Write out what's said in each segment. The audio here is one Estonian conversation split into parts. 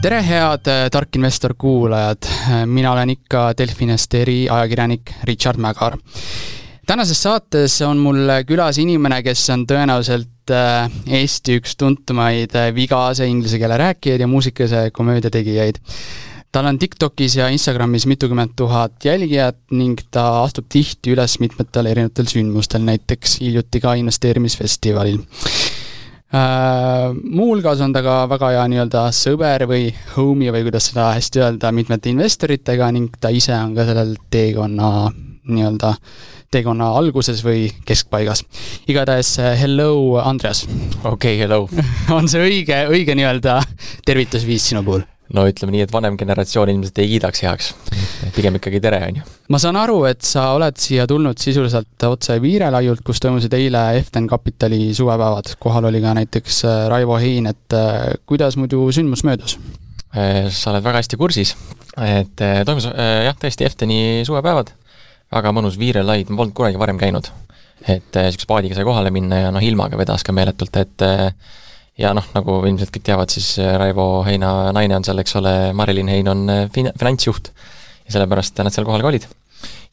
tere, head äh, Tark Investor kuulajad, mina olen ikka Delfinest eriajakirjanik Richard Mägar. tänases saates on mul külas inimene, kes on tõenäoliselt äh, Eesti üks tuntumaid äh, vigase inglise keele rääkijaid ja muusikase komöödia tegijaid. Tal on TikTokis ja Instagramis mitukümmend tuhat jälgijat ning ta astub tihti üles mitmetel erinevatel sündmustel, näiteks hiljuti ka investeerimisfestivalil muuhulgas on ta ka väga hea nii-öelda sõber või homie või kuidas seda hästi öelda, mitmete investoritega ning ta ise on ka sellel teekonna nii-öelda, teekonna alguses või keskpaigas. igatahes hello, Andreas! okei okay,, hello on see õige, õige nii-öelda tervitusviis sinu puhul? No ütleme nii, et vanem generatsioon ilmselt ei kiidaks heaks. pigem ikkagi tere, on ju. ma saan aru, et sa oled siia tulnud sisuliselt otse Viirelaiult, kus toimusid eile Eften Kapitali suvepäevad. kohal oli ka näiteks äh, Raivo Hein, et äh, kuidas muidu sündmus möödus? Äh, sa oled väga hästi kursis, et toimus jah, tõesti Efteni suvepäevad, väga mõnus Viirelai, ma polnud kunagi varem käinud. et niisuguse paadiga sai kohale minna ja noh, ilmaga vedas ka meeletult, et ja noh, nagu ilmselt kõik teavad, siis äh, Raivo Heina naine on seal, eks ole, Marilyn Hein on äh, fin-, finantsjuht ja sellepärast nad seal kohal ka olid.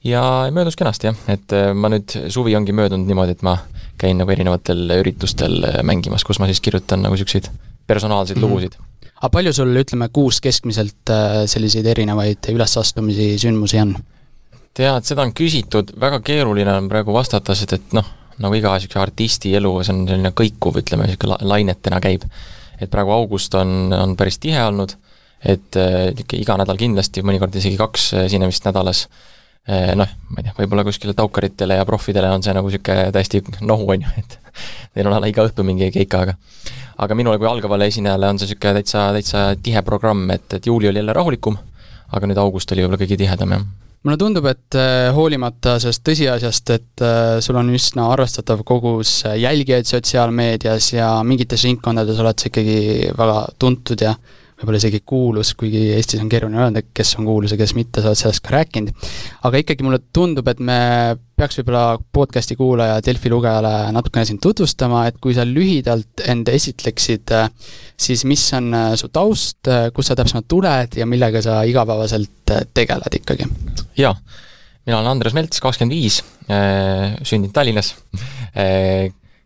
ja möödus kenasti jah, et äh, ma nüüd, suvi ongi möödunud niimoodi, et ma käin nagu erinevatel üritustel mängimas, kus ma siis kirjutan nagu niisuguseid personaalseid mm -hmm. lugusid. aga palju sul, ütleme, kuus keskmiselt selliseid erinevaid ülesastumisi, sündmusi on? tead, seda on küsitud, väga keeruline on praegu vastata, sest et noh, nagu iga niisuguse artisti elu, see on selline kõikuv, ütleme, niisugune lainetena käib. et praegu august on, on päris tihe olnud, et niisugune äh, iga nädal kindlasti, mõnikord isegi kaks esinemist nädalas, äh, noh, ma ei tea, võib-olla kuskile taukaritele ja profidele on see nagu niisugune täiesti nohu, on ju, et neil on alla iga õhtu mingi keika, aga aga minule kui algavale esinejale on see niisugune täitsa, täitsa tihe programm, et, et juuli oli jälle rahulikum, aga nüüd august oli võib-olla kõige tihedam, jah mulle tundub, et äh, hoolimata sellest tõsiasjast, et äh, sul on üsna arvestatav kogus äh, jälgijaid sotsiaalmeedias ja mingites ringkondades oled sa ikkagi väga tuntud ja võib-olla isegi kuulus, kuigi Eestis on keeruline öelda, kes on kuulus ja kes mitte, sa oled sellest ka rääkinud. aga ikkagi mulle tundub, et me peaks võib-olla podcast'i kuulaja Delfi lugejale natukene sind tutvustama, et kui sa lühidalt end esitleksid, siis mis on su taust, kust sa täpsemalt tuled ja millega sa igapäevaselt tegeled ikkagi? jaa, mina olen Andres Melts, kakskümmend viis, sündinud Tallinnas,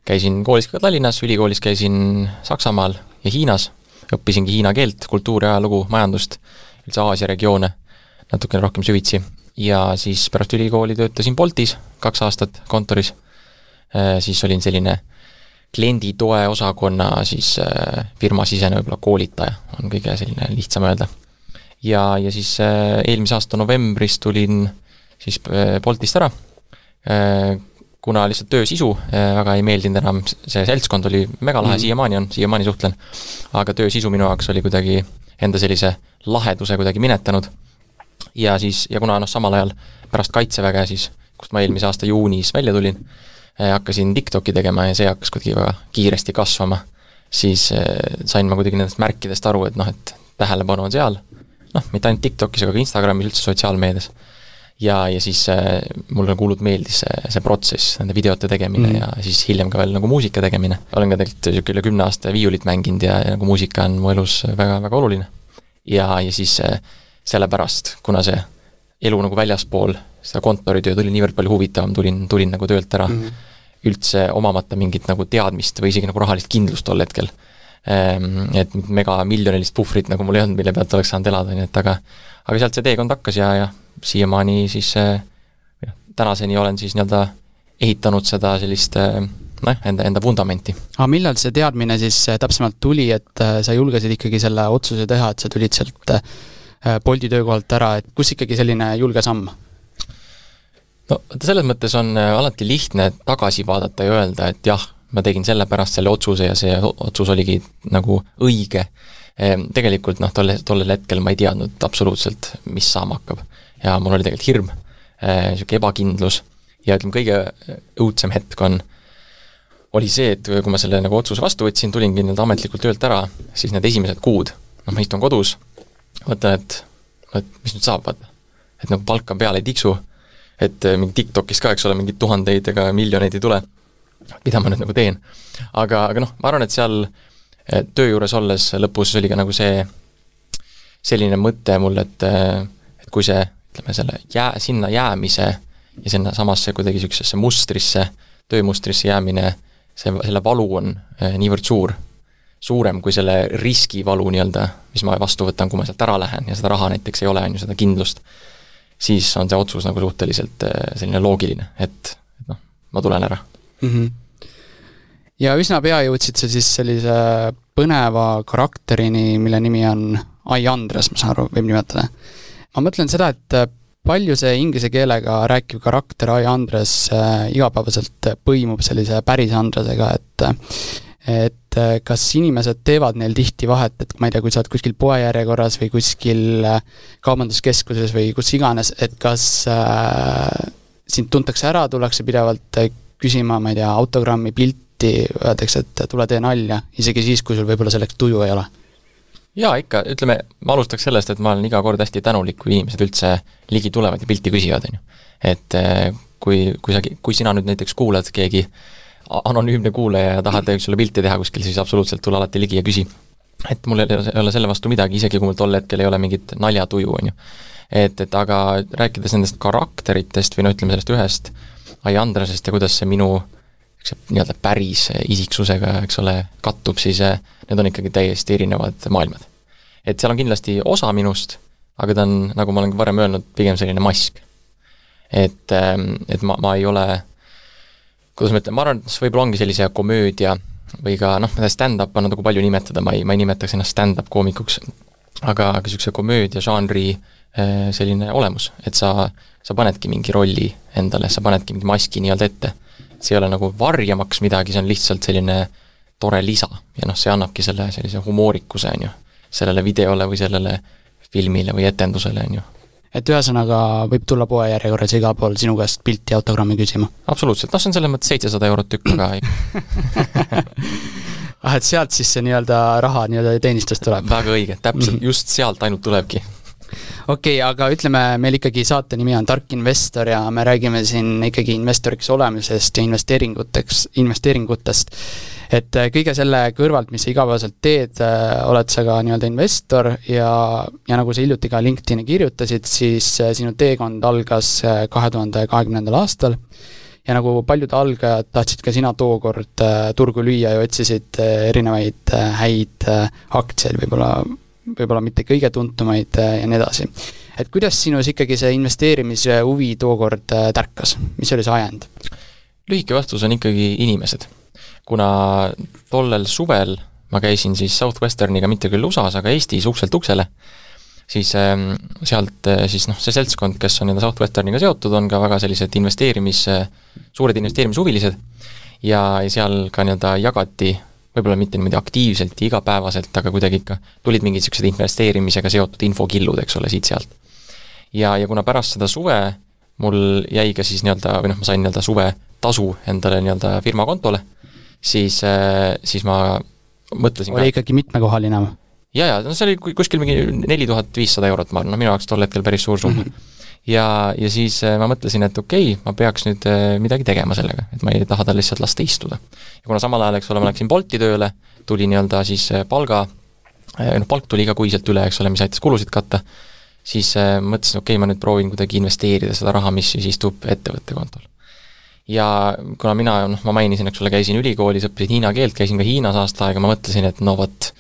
käisin koolis ka Tallinnas, ülikoolis käisin Saksamaal ja Hiinas õppisingi hiina keelt, kultuuri, ajalugu, majandust, üldse Aasia regioone natukene rohkem süvitsi. ja siis pärast ülikooli töötasin Boltis kaks aastat kontoris, äh, siis olin selline klienditoe osakonna siis äh, firmasisene võib-olla koolitaja, on kõige selline lihtsam öelda. ja, ja siis äh, eelmise aasta novembris tulin siis Boltist ära, kuna lihtsalt töö sisu äh, väga ei meeldinud enam, see seltskond oli megalahe mm., siiamaani on, siiamaani suhtlen, aga töö sisu minu jaoks oli kuidagi enda sellise laheduse kuidagi minetanud. ja siis, ja kuna noh, samal ajal pärast Kaitseväge siis, kust ma eelmise aasta juunis välja tulin, äh, hakkasin TikTok'i tegema ja see hakkas kuidagi väga kiiresti kasvama, siis äh, sain ma kuidagi nendest märkidest aru, et noh, et tähelepanu on seal, noh, mitte ainult TikTokis, aga ka Instagramis, üldse sotsiaalmeedias ja, ja siis äh, mulle nagu hullult meeldis see, see protsess, nende videote tegemine mm. ja siis hiljem ka veel nagu muusika tegemine. olen ka tegelikult niisugune üle kümne aasta viiulit mänginud ja, ja nagu muusika on mu elus väga, väga oluline. ja, ja siis äh, sellepärast, kuna see elu nagu väljaspool seda kontoritööd oli niivõrd palju huvitavam, tulin, tulin nagu töölt ära mm. üldse omamata mingit nagu teadmist või isegi nagu rahalist kindlust tol hetkel et megamiljonilist puhvrit nagu mul ei olnud, mille pealt oleks saanud elada, nii et aga aga sealt see teekond hakkas ja, ja siiamaani siis jah, tänaseni olen siis nii-öelda ehitanud seda sellist noh, enda, enda vundamenti. aga millal see teadmine siis äh, täpsemalt tuli, et sa julgesid ikkagi selle otsuse teha, et sa tulid sealt Bolti töökohalt ära, et kus ikkagi selline julge samm? no selles mõttes on alati lihtne tagasi vaadata ja öelda, et jah, ma tegin sellepärast selle otsuse ja see otsus oligi nagu õige. Ehm, tegelikult noh, tolle, tollel hetkel ma ei teadnud absoluutselt, mis saama hakkab ja mul oli tegelikult hirm, niisugune äh, ebakindlus ja ütleme, kõige õudsem hetk on, oli see, et kui ma selle nagu otsuse vastu võtsin, tulingi nii-öelda ametlikult töölt ära, siis need esimesed kuud, noh, ma istun kodus, mõtlen, et et mis nüüd saab, vaata. et nagu palka peale ei tiksu, et äh, mingi TikTokis ka, eks ole, mingeid tuhandeid ega miljoneid ei tule, mida ma nüüd nagu teen. aga, aga noh, ma arvan, et seal äh, töö juures olles lõpus oli ka nagu see selline mõte mul, et et kui see, ütleme selle jää, sinna jäämise ja sinna samasse kuidagi niisugusesse mustrisse, töömustrisse jäämine, see, selle valu on niivõrd suur, suurem kui selle riskivalu nii-öelda, mis ma vastu võtan, kui ma sealt ära lähen ja seda raha näiteks ei ole, on ju, seda kindlust, siis on see otsus nagu suhteliselt selline loogiline, et, et noh, ma tulen ära mm. -hmm ja üsna pea jõudsid sa siis sellise põneva karakterini, mille nimi on Ai Andres, ma saan aru, võib nimetada. ma mõtlen seda, et palju see inglise keelega rääkiv karakter Ai Andres äh, igapäevaselt põimub sellise päris Andresega, et et kas inimesed teevad neil tihti vahet, et ma ei tea, kui sa oled kuskil poejärjekorras või kuskil äh, kaubanduskeskuses või kus iganes, et kas äh, sind tuntakse ära, tullakse pidevalt küsima, ma ei tea, autogrammi, pilti, öeldakse, et tule tee nalja, isegi siis, kui sul võib-olla selleks tuju ei ole? jaa, ikka, ütleme, ma alustaks sellest, et ma olen iga kord hästi tänulik, kui inimesed üldse ligi tulevad ja pilti küsivad, on ju. et eh, kui, kui sa, kui sina nüüd näiteks kuulad keegi anonüümne kuulaja ja tahad sulle pilti teha kuskil, siis absoluutselt tule alati ligi ja küsi. et mul ei ole selle vastu midagi, isegi kui mul tol hetkel ei ole mingit naljatuju, on ju. et, et aga rääkides nendest karakteritest või no ütleme, sellest ühest Ai Andresest ja kuidas see minu äh, niisuguse nii-öelda päris isiksusega, eks ole, kattub, siis eh, need on ikkagi täiesti erinevad maailmad. et seal on kindlasti osa minust, aga ta on, nagu ma olen varem öelnud, pigem selline mask. et, ehm, et ma, ma ei ole, kuidas ma ütlen, ma arvan, et see võib-olla ongi sellise komöödia või ka noh, stand-up on natuke palju nimetada, ma ei, ma ei nimetaks ennast stand-up koomikuks, aga, aga niisuguse komöödia žanri eh, selline olemus, et sa, sa panedki mingi rolli endale, sa panedki mingi maski nii-öelda ette see ei ole nagu varjamaks midagi, see on lihtsalt selline tore lisa ja noh, see annabki selle sellise humoorikuse, on ju, sellele videole või sellele filmile või etendusele, on ju. et ühesõnaga võib tulla poejärjekorras igal pool sinu käest pilti ja autogrammi küsima? absoluutselt, noh see on selles mõttes seitsesada eurot tükk, aga ah, et sealt siis see nii-öelda raha nii-öelda teenistus tuleb? väga õige, täpselt -hmm. just sealt ainult tulebki okei okay,, aga ütleme, meil ikkagi saate nimi on Tark investor ja me räägime siin ikkagi investoriks olemisest ja investeeringuteks, investeeringutest. et äh, kõige selle kõrvalt, mis sa igapäevaselt teed, äh, oled sa ka nii-öelda investor ja, ja nagu sa hiljuti ka LinkedIni kirjutasid, siis äh, sinu teekond algas kahe tuhande kahekümnendal aastal ja nagu paljud algajad, tahtsid ka sina tookord turgu lüüa ja otsisid erinevaid häid aktsiaid, võib-olla võib-olla mitte kõige tuntumaid äh, ja nii edasi. et kuidas sinus ikkagi see investeerimise huvi tookord äh, tärkas, mis oli see ajend? lühike vastus on ikkagi inimesed. kuna tollel suvel ma käisin siis Southwesterniga mitte küll USA-s, aga Eestis ukselt uksele, siis ähm, sealt äh, siis noh, see seltskond, kes on nii-öelda Southwesterniga seotud, on ka väga sellised investeerimis, suured investeerimishuvilised ja, seal ka nii-öelda jagati võib-olla mitte niimoodi aktiivselt ja igapäevaselt, aga kuidagi ikka tulid mingid niisugused investeerimisega seotud infokillud, eks ole, siit-sealt. ja, ja kuna pärast seda suve mul jäi ka siis nii-öelda, või noh, ma sain nii-öelda suvetasu endale nii-öelda firma kontole, siis, äh, siis ma mõtlesin oli ka, ikkagi mitmekohaline või? jaa, jaa, no see oli kuskil mingi neli tuhat viissada eurot, ma arvan, no minu jaoks tol hetkel päris suur summa mm. -hmm ja, ja siis äh, ma mõtlesin, et okei okay,, ma peaks nüüd äh, midagi tegema sellega, et ma ei taha tal lihtsalt lasta istuda. ja kuna samal ajal, eks ole, ma läksin Bolti tööle, tuli nii-öelda siis äh, palga, noh palk tuli igakuiselt üle, eks ole, mis aitas kulusid katta, siis mõtlesin, okei okay,, ma nüüd proovin kuidagi investeerida seda raha, mis siis istub ettevõtte kontol. ja kuna mina, noh, ma mainisin, eks ole, käisin ülikoolis, õppisin hiina keelt, käisin ka Hiinas aasta aega, ma mõtlesin, et no vot,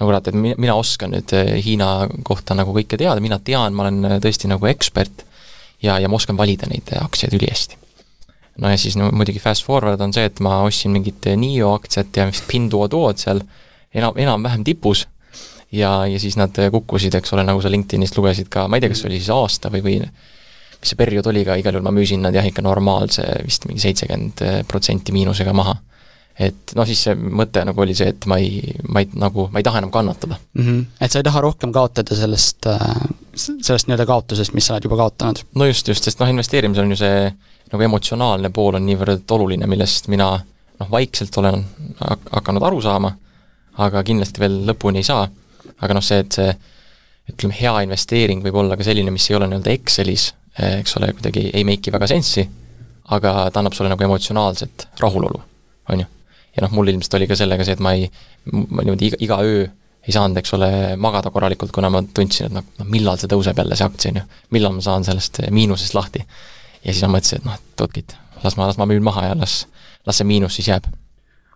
no kurat, et mina, mina oskan nüüd eh, Hiina kohta nagu kõike teada, mina tean, ma olen eh, tõesti nagu ekspert ja, ja ma oskan valida neid aktsiaid ülihästi. no ja siis no muidugi fast forward on see, et ma ostsin mingit eh, NIO aktsiat ja vist Pinduoduod seal enam, enam-vähem tipus ja, ja siis nad kukkusid, eks ole, nagu sa LinkedInist lugesid ka, ma ei tea, kas see oli siis aasta või, või mis see periood oli, aga igal juhul ma müüsin nad jah, ikka normaalse vist mingi seitsekümmend protsenti miinusega maha et noh, siis see mõte nagu oli see, et ma ei, ma ei nagu, ma ei taha enam kannatada mm. -hmm. Et sa ei taha rohkem kaotada sellest, äh, sellest nii-öelda kaotusest, mis sa oled juba kaotanud? no just, just, sest noh, investeerimisel on ju see nagu emotsionaalne pool on niivõrd oluline, millest mina noh, vaikselt olen hakanud aru saama, aga kindlasti veel lõpuni ei saa, aga noh, see, et see ütleme, hea investeering võib olla ka selline, mis ei ole nii-öelda Excelis, eh, eks ole, kuidagi ei make'i väga sensi, aga ta annab sulle nagu emotsionaalset rahulolu, on ju ja noh, mul ilmselt oli ka sellega see, et ma ei, ma niimoodi iga, iga öö ei saanud, eks ole, magada korralikult, kuna ma tundsin, et noh, noh millal see tõuseb jälle, see aktsia, on ju. millal ma saan sellest miinusest lahti. ja siis ma mõtlesin, et noh, et oot it, las ma, las ma müün maha ja las, las see miinus siis jääb.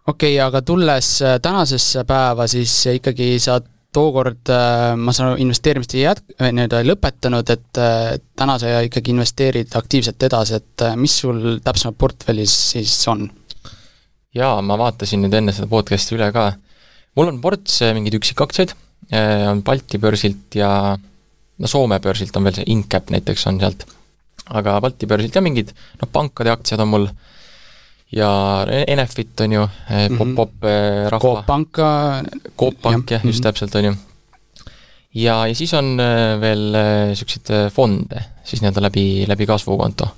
okei okay,, aga tulles äh, tänasesse päeva, siis ikkagi sa tookord, äh, ma saan aru, investeerimist ei jät-, nii-öelda ei lõpetanud, et täna sa ikkagi investeerid aktiivselt edasi, et mis sul täpsemalt portfellis siis on? Jaa, ma vaatasin nüüd enne seda podcast'i üle ka mul on ports äh, mingeid üksikaktsiaid, äh, on Balti börsilt ja no Soome börsilt on veel see Incap näiteks on sealt, aga Balti börsilt ja mingid noh, pankade aktsiad on mul ja Enefit on ju mm, -hmm. Pop-, Pop, Rahva Coop Panka Coop Pank jah, just mm -hmm. täpselt, on ju. ja, ja siis on veel niisuguseid fonde, siis nii-öelda läbi, läbi kasvukonto.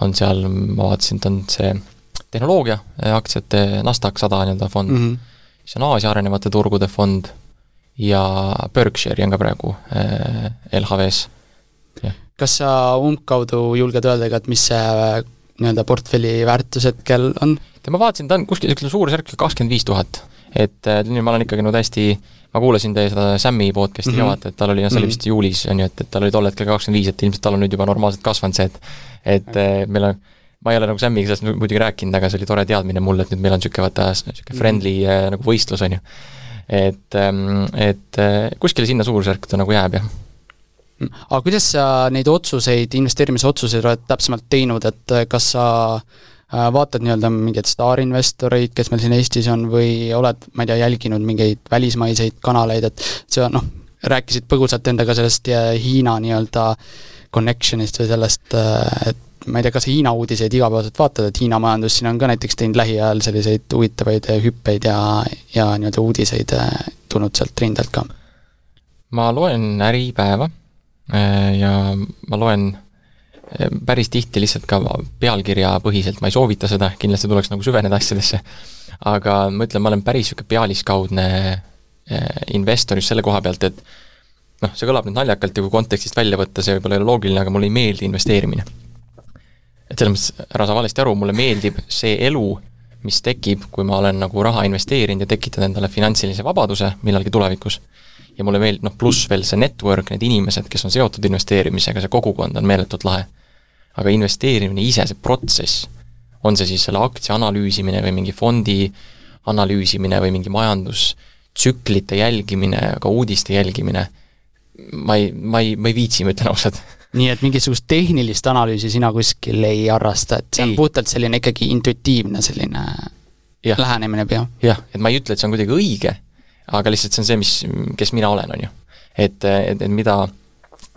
on seal, ma vaatasin, et on see tehnoloogia aktsiate Nasdaq sada nii-öelda fond mm, -hmm siis on Aasia arenevate turgude fond ja Berkshire on ka praegu äh, LHV-s. kas sa umbkaudu julged öelda ka, et mis see äh, nii-öelda portfelli väärtus hetkel on? ma vaatasin, ta on kuskil niisugune suurusjärk kakskümmend viis tuhat. et äh, nüüd ma olen ikkagi no täiesti, ma kuulasin teie seda Sam'i podcast'i mm -hmm. ka vaata, et tal oli, noh see oli vist juulis, on ju, et, et tal oli tol hetkel kakskümmend viis, et ilmselt tal on nüüd juba normaalselt kasvanud see, et et äh, meil on ma ei ole nagu Samiga sellest muidugi rääkinud, aga see oli tore teadmine mulle, et nüüd meil on niisugune vaata, niisugune friendly äh, nagu võistlus, on ju. et, ähm, et äh, kuskile sinna suurusjärku ta nagu jääb, jah aga kuidas sa neid otsuseid, investeerimisotsuseid oled täpsemalt teinud, et äh, kas sa vaatad nii-öelda mingeid staarinvestoreid, kes meil siin Eestis on, või oled, ma ei tea, jälginud mingeid välismaiseid kanaleid, et sa noh, rääkisid põgusalt endaga sellest Hiina nii-öelda connection'ist või sellest, et ma ei tea, kas Hiina uudiseid igapäevaselt vaatad, et Hiina majandus siin on ka näiteks teinud lähiajal selliseid huvitavaid hüppeid ja, ja nii-öelda uudiseid äh, tulnud sealt rindelt ka? ma loen Äripäeva äh, ja ma loen päris tihti lihtsalt ka pealkirjapõhiselt, ma ei soovita seda, kindlasti tuleks nagu süveneda asjadesse, aga ma ütlen, ma olen päris niisugune pealiskaudne investor just selle koha pealt, et noh, see kõlab nüüd naljakalt ja kui kontekstist välja võtta, see võib-olla ei ole loogiline, aga mulle ei meeldi investeerimine et selles mõttes, ära saa valesti aru, mulle meeldib see elu, mis tekib, kui ma olen nagu raha investeerinud ja tekitanud endale finantsilise vabaduse millalgi tulevikus. ja mulle meeldib, noh pluss veel see network, need inimesed, kes on seotud investeerimisega, see kogukond on meeletult lahe. aga investeerimine ise, see protsess, on see siis selle aktsia analüüsimine või mingi fondi analüüsimine või mingi majandustsüklite jälgimine, ka uudiste jälgimine, ma ei, ma ei, ma ei viitsi, ma ütlen ausalt nii et mingisugust tehnilist analüüsi sina kuskil ei harrasta, et see on ei. puhtalt selline ikkagi intuitiivne selline ja. lähenemine pigem? jah, et ma ei ütle, et see on kuidagi õige, aga lihtsalt see on see, mis, kes mina olen, on ju. et, et, et mida,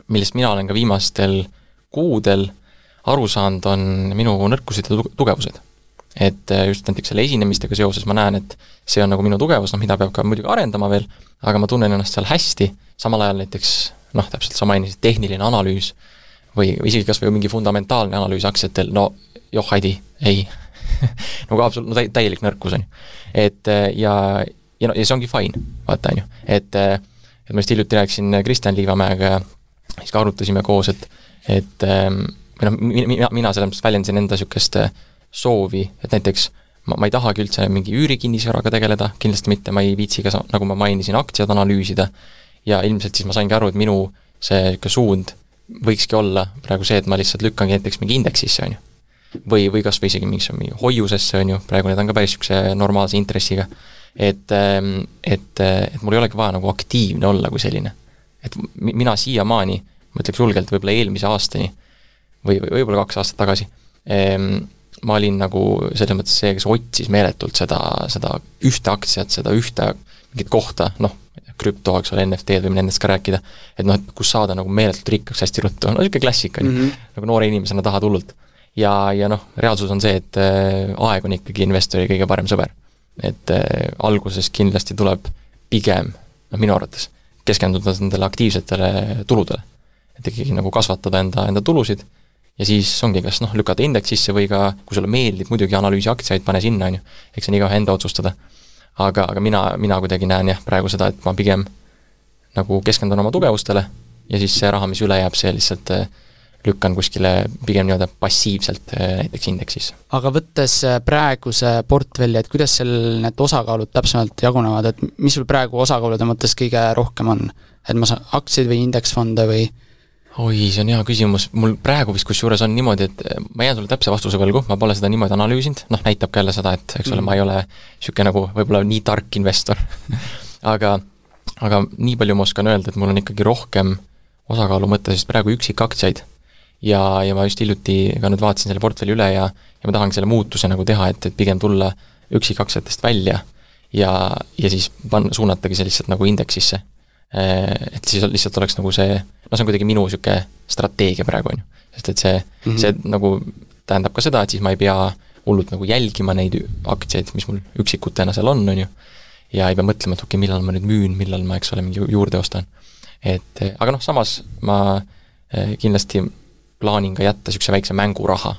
millest mina olen ka viimastel kuudel aru saanud, on minu nõrkused ja tugevused. et just näiteks selle esinemistega seoses ma näen, et see on nagu minu tugevus, noh mida peab ka muidugi arendama veel, aga ma tunnen ennast seal hästi, samal ajal näiteks noh, täpselt sa mainisid, tehniline analüüs või isegi kas või mingi fundamentaalne analüüs aktsiatel, no joh, Heidi, ei. nagu absoluut-, no täi-, täielik nõrkus, on ju. et äh, ja, ja no ja see ongi fine, vaata, on ju, et äh, et ma just hiljuti rääkisin Kristjan Liivamäega ja siis ka arutasime koos, et et ähm, või noh, mina, mina selles mõttes väljendasin enda niisugust äh, soovi, et näiteks ma, ma ei tahagi üldse mingi üürikinnisvaraga tegeleda, kindlasti mitte, ma ei viitsi ka, nagu ma mainisin, aktsiad analüüsida, ja ilmselt siis ma saingi aru, et minu see niisugune suund võikski olla praegu see, et ma lihtsalt lükkangi näiteks mingi indeksisse, on ju. või, või kas või isegi mingisse mingi hoiusesse, on ju, praegu need on ka päris niisuguse normaalse intressiga. et, ähm, et, et mul ei olegi vaja nagu aktiivne olla kui selline. et mina siiamaani, ma ütleks julgelt, võib-olla eelmise aastani või, või võib-olla kaks aastat tagasi, ähm, ma olin nagu selles mõttes see, kes otsis meeletult seda, seda ühte aktsiat, seda ühte mingit kohta, noh, krüpto, eks ole, NFT-d võime nendest ka rääkida, et noh, et kus saada nagu meeletult rikkaks hästi ruttu, no niisugune klassika, on ju, mhm. nagu noore inimesena tahad hullult. ja, ja noh, reaalsus on see, et äh, aeg on ikkagi investori kõige parem sõber. et äh, alguses kindlasti tuleb pigem, noh minu arvates, keskenduda nendele aktiivsetele tuludele. et ikkagi nagu kasvatada enda, enda tulusid ja siis ongi, kas noh, lükata indeksisse või ka, kui sulle meeldib muidugi analüüsi aktsiaid, pane sinna, on ju, eks see on igaühe enda otsustada aga, aga mina, mina kuidagi näen jah, praegu seda, et ma pigem nagu keskendun oma tugevustele ja siis see raha, mis üle jääb, see lihtsalt äh, lükkan kuskile pigem nii-öelda passiivselt äh, näiteks indeksisse. aga võttes äh, praeguse portfelli, et kuidas seal need osakaalud täpsemalt jagunevad, et mis sul praegu osakaalude mõttes kõige rohkem on? et ma saan aktsiaid või indeksfonde või? Oi, see on hea küsimus, mul praegu vist kusjuures on niimoodi, et äh, ma jään sulle täpse vastuse võlgu, ma pole seda niimoodi analüüsinud, noh näitab ka jälle seda, et eks ole mm., ma ei ole niisugune nagu võib-olla nii tark investor. Aga, aga nii palju ma oskan öelda, et mul on ikkagi rohkem osakaalu mõttes praegu üksikaktsiaid. Ja, ja ma just hiljuti ka nüüd vaatasin selle portfelli üle ja, ja ma tahangi selle muutuse nagu teha, et, et pigem tulla üksikaktsiatest välja ja, ja siis panna, suunatagi see lihtsalt nagu indeksisse. Et siis lihtsalt oleks nagu see, no see on kuidagi minu niisugune strateegia praegu, on ju. sest et see mm, -hmm. see nagu tähendab ka seda, et siis ma ei pea hullult nagu jälgima neid aktsiaid, mis mul üksikutena seal on, on ju, ja ei pea mõtlema, et okei okay,, millal ma nüüd müün, millal ma, eks ole, mingi juurde ostan. et aga noh, samas ma eh, kindlasti plaanin ka jätta niisuguse väikse mänguraha,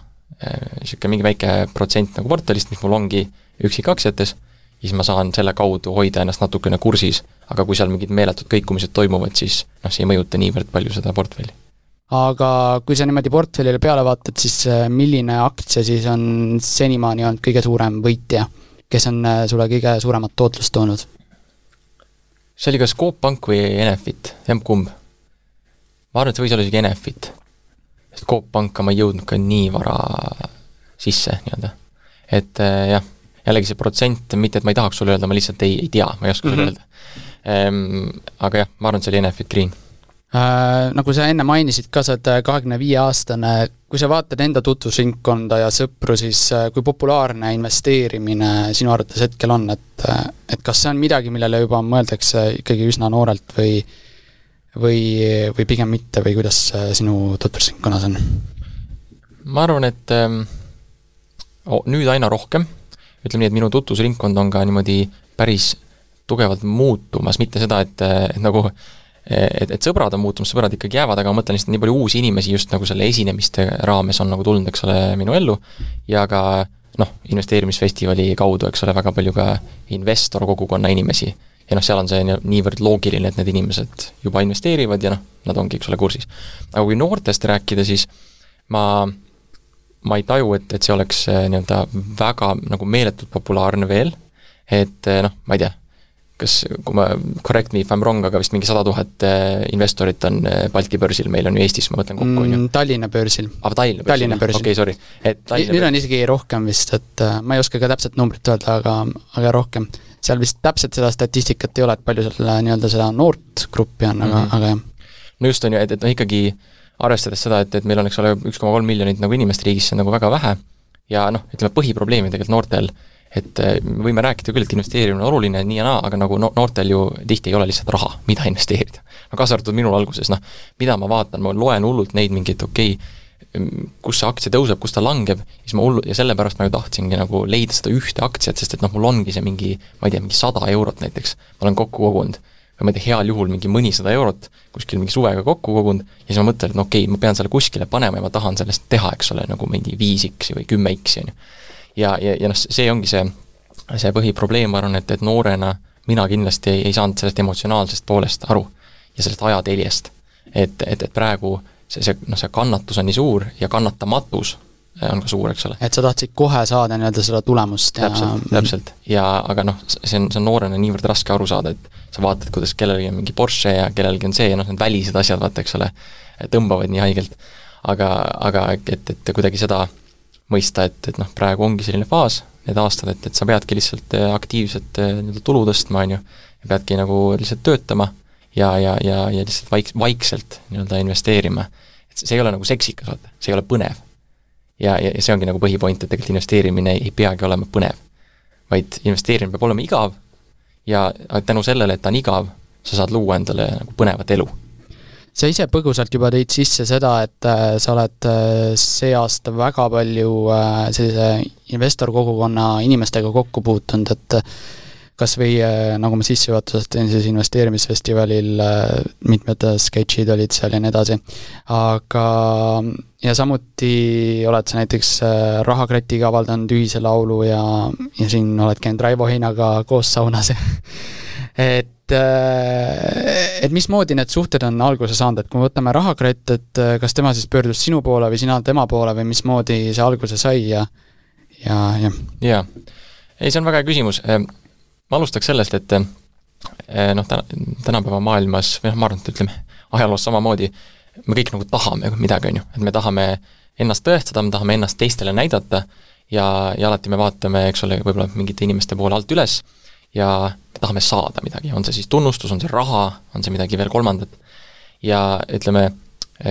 niisugune mingi väike protsent nagu portfellist, mis mul ongi üksikaktsiates, siis ma saan selle kaudu hoida ennast natukene kursis, aga kui seal mingid meeletud kõikumised toimuvad, siis noh, see ei mõjuta niivõrd palju seda portfelli. aga kui sa niimoodi portfellile peale vaatad, siis äh, milline aktsia siis on senimaani olnud kõige suurem võitja, kes on äh, sulle kõige suuremat tootlust toonud? see oli kas Coop Pank või Enefit, emb-kumb. ma arvan, et see võis olla isegi Enefit sest Coop Panka ma ei jõudnud ka nii vara sisse nii-öelda. et äh, jah, jällegi see protsent, mitte et ma ei tahaks sulle öelda, ma lihtsalt ei, ei tea, ma ei oska mm -hmm. sulle mhm. öelda ehm,. Aga jah, ma arvan, et see oli Enefit Green äh,. Nagu sa enne mainisid ka, sa oled äh, kahekümne viie aastane, kui sa vaatad enda tutvusringkonda ja sõpru, siis äh, kui populaarne investeerimine sinu arvates hetkel on, et et kas see on midagi, millele juba mõeldakse ikkagi üsna noorelt või või, või pigem mitte või kuidas sinu tutvusringkonnas on? ma arvan, et ähm, nüüd aina rohkem, ütleme nii, et minu tutvusringkond on ka niimoodi päris tugevalt muutumas, mitte seda, et, et nagu et, et sõbrad on muutumas, sõbrad ikkagi jäävad, aga ma mõtlen lihtsalt nii palju uusi inimesi just nagu selle esinemiste raames on nagu tulnud, eks ole, minu ellu ja ka noh, investeerimisfestivali kaudu, eks ole, väga palju ka investorkogukonna inimesi ja noh, seal on see niivõrd loogiline, et need inimesed juba investeerivad ja noh, nad ongi, eks ole, kursis. aga kui noortest rääkida, siis ma, ma ei taju, et, et see oleks eh, nii-öelda väga nagu meeletult populaarne veel, et eh, noh, ma ei tea, kas, kui ma, correct me if I m wrong, aga vist mingi sada tuhat eh, investorit on Balti börsil, meil on ju Eestis, ma mõtlen kokku, on ju. Mm, Tallinna börsil. aa, ah, Tallinna börsil, Tallinna börsil., okei okay,, sorry. et nüüd on isegi rohkem vist, et ma ei oska ka täpset numbrit öelda, aga, aga rohkem seal vist täpselt seda statistikat ei ole, et palju seal äh, nii-öelda seda noort gruppi on, aga mm, -hmm. aga jah. no just, on ju, et, et noh, ikkagi arvestades seda, et, et meil on, eks ole, üks koma kolm miljonit nagu inimest riigis, see on nagu väga vähe, ja noh, ütleme põhiprobleem on tegelikult noortel, et äh, me võime rääkida küll, et investeerimine on oluline nii ja naa, aga nagu no noortel ju tihti ei ole lihtsalt raha, mida investeerida. no kaasa arvatud minul alguses, noh, mida ma vaatan, ma loen hullult neid mingeid, okei okay,, kus see aktsia tõuseb, kus ta langeb, siis ma hullu, ja sellepärast ma ju tahtsingi nagu leida seda ühte aktsiat, sest et noh, mul ongi see mingi, ma ei tea, mingi sada eurot näiteks, ma olen kokku kogunud. Ma ei tea, heal juhul mingi mõnisada eurot kuskil mingi suvega kokku kogunud ja siis ma mõtlen, et no okei okay,, ma pean selle kuskile panema ja ma tahan sellest teha, eks ole, nagu mingi viis X-i või kümme X-i, on ju. ja, ja, ja noh, see ongi see, see põhiprobleem, ma arvan, et, et noorena mina kindlasti ei, ei saanud sellest emotsionaalsest poolest aru ja sellest ajateljest. et, et, et praegu see, see noh, see kannatus on nii suur ja kannatamatus on ka suur, eks ole. et sa tahtsid kohe saada nii-öelda seda tulemust ja täpselt, täpselt. ja aga noh, see on, see on noorena niivõrd raske aru saada, et sa vaatad, kuidas kellelgi on mingi Porsche ja kellelgi on see ja noh, need välised asjad, vaata, eks ole, tõmbavad nii haigelt. aga, aga et, et kuidagi seda mõista, et, et noh, praegu ongi selline faas, need aastad, et, et sa peadki lihtsalt äh, aktiivselt äh, nii-öelda tulu tõstma, on ju, ja peadki nagu lihtsalt töötama ja, ja, ja, ja lihtsalt vaik-, vaikselt nii-öelda investeerima. et see ei ole nagu seksikas, vaata, see ei ole põnev. Ja, ja, ja see ongi nagu põhipoint, et tegelikult investeerimine ei, peagi olema põnev. vaid investeerimine peab olema igav ja tänu sellele, et ta on igav, sa saad luua endale nagu põnevat elu sa ise põgusalt juba tõid sisse seda, et äh, sa oled äh, see aasta väga palju äh, sellise investorkogukonna inimestega kokku puutunud, et kas või äh, nagu ma sissejuhatuses tõin, siis investeerimisfestivalil äh, mitmed sketšid olid seal ja nii edasi, aga ja samuti oled sa näiteks äh, Rahakratiga avaldanud ühise laulu ja, ja siin oled käinud Raivo Heinaga koos saunas et, äh, et mismoodi need suhted on alguse saanud, et kui me võtame Rahakratt, et äh, kas tema siis pöördus sinu poole või sina tema poole või mismoodi see alguse sai ja, ja, jah? jaa, ei, see on väga hea küsimus. Ma alustaks sellest, et noh, täna, tänapäeva maailmas, või noh, ma arvan, et ütleme, ajaloos samamoodi, me kõik nagu tahame midagi, on ju, et me tahame ennast tõestada, me tahame ennast teistele näidata ja, ja alati me vaatame, eks ole, võib-olla mingite inimeste poole alt üles ja me tahame saada midagi, on see siis tunnustus, on see raha, on see midagi veel kolmandat. ja ütleme,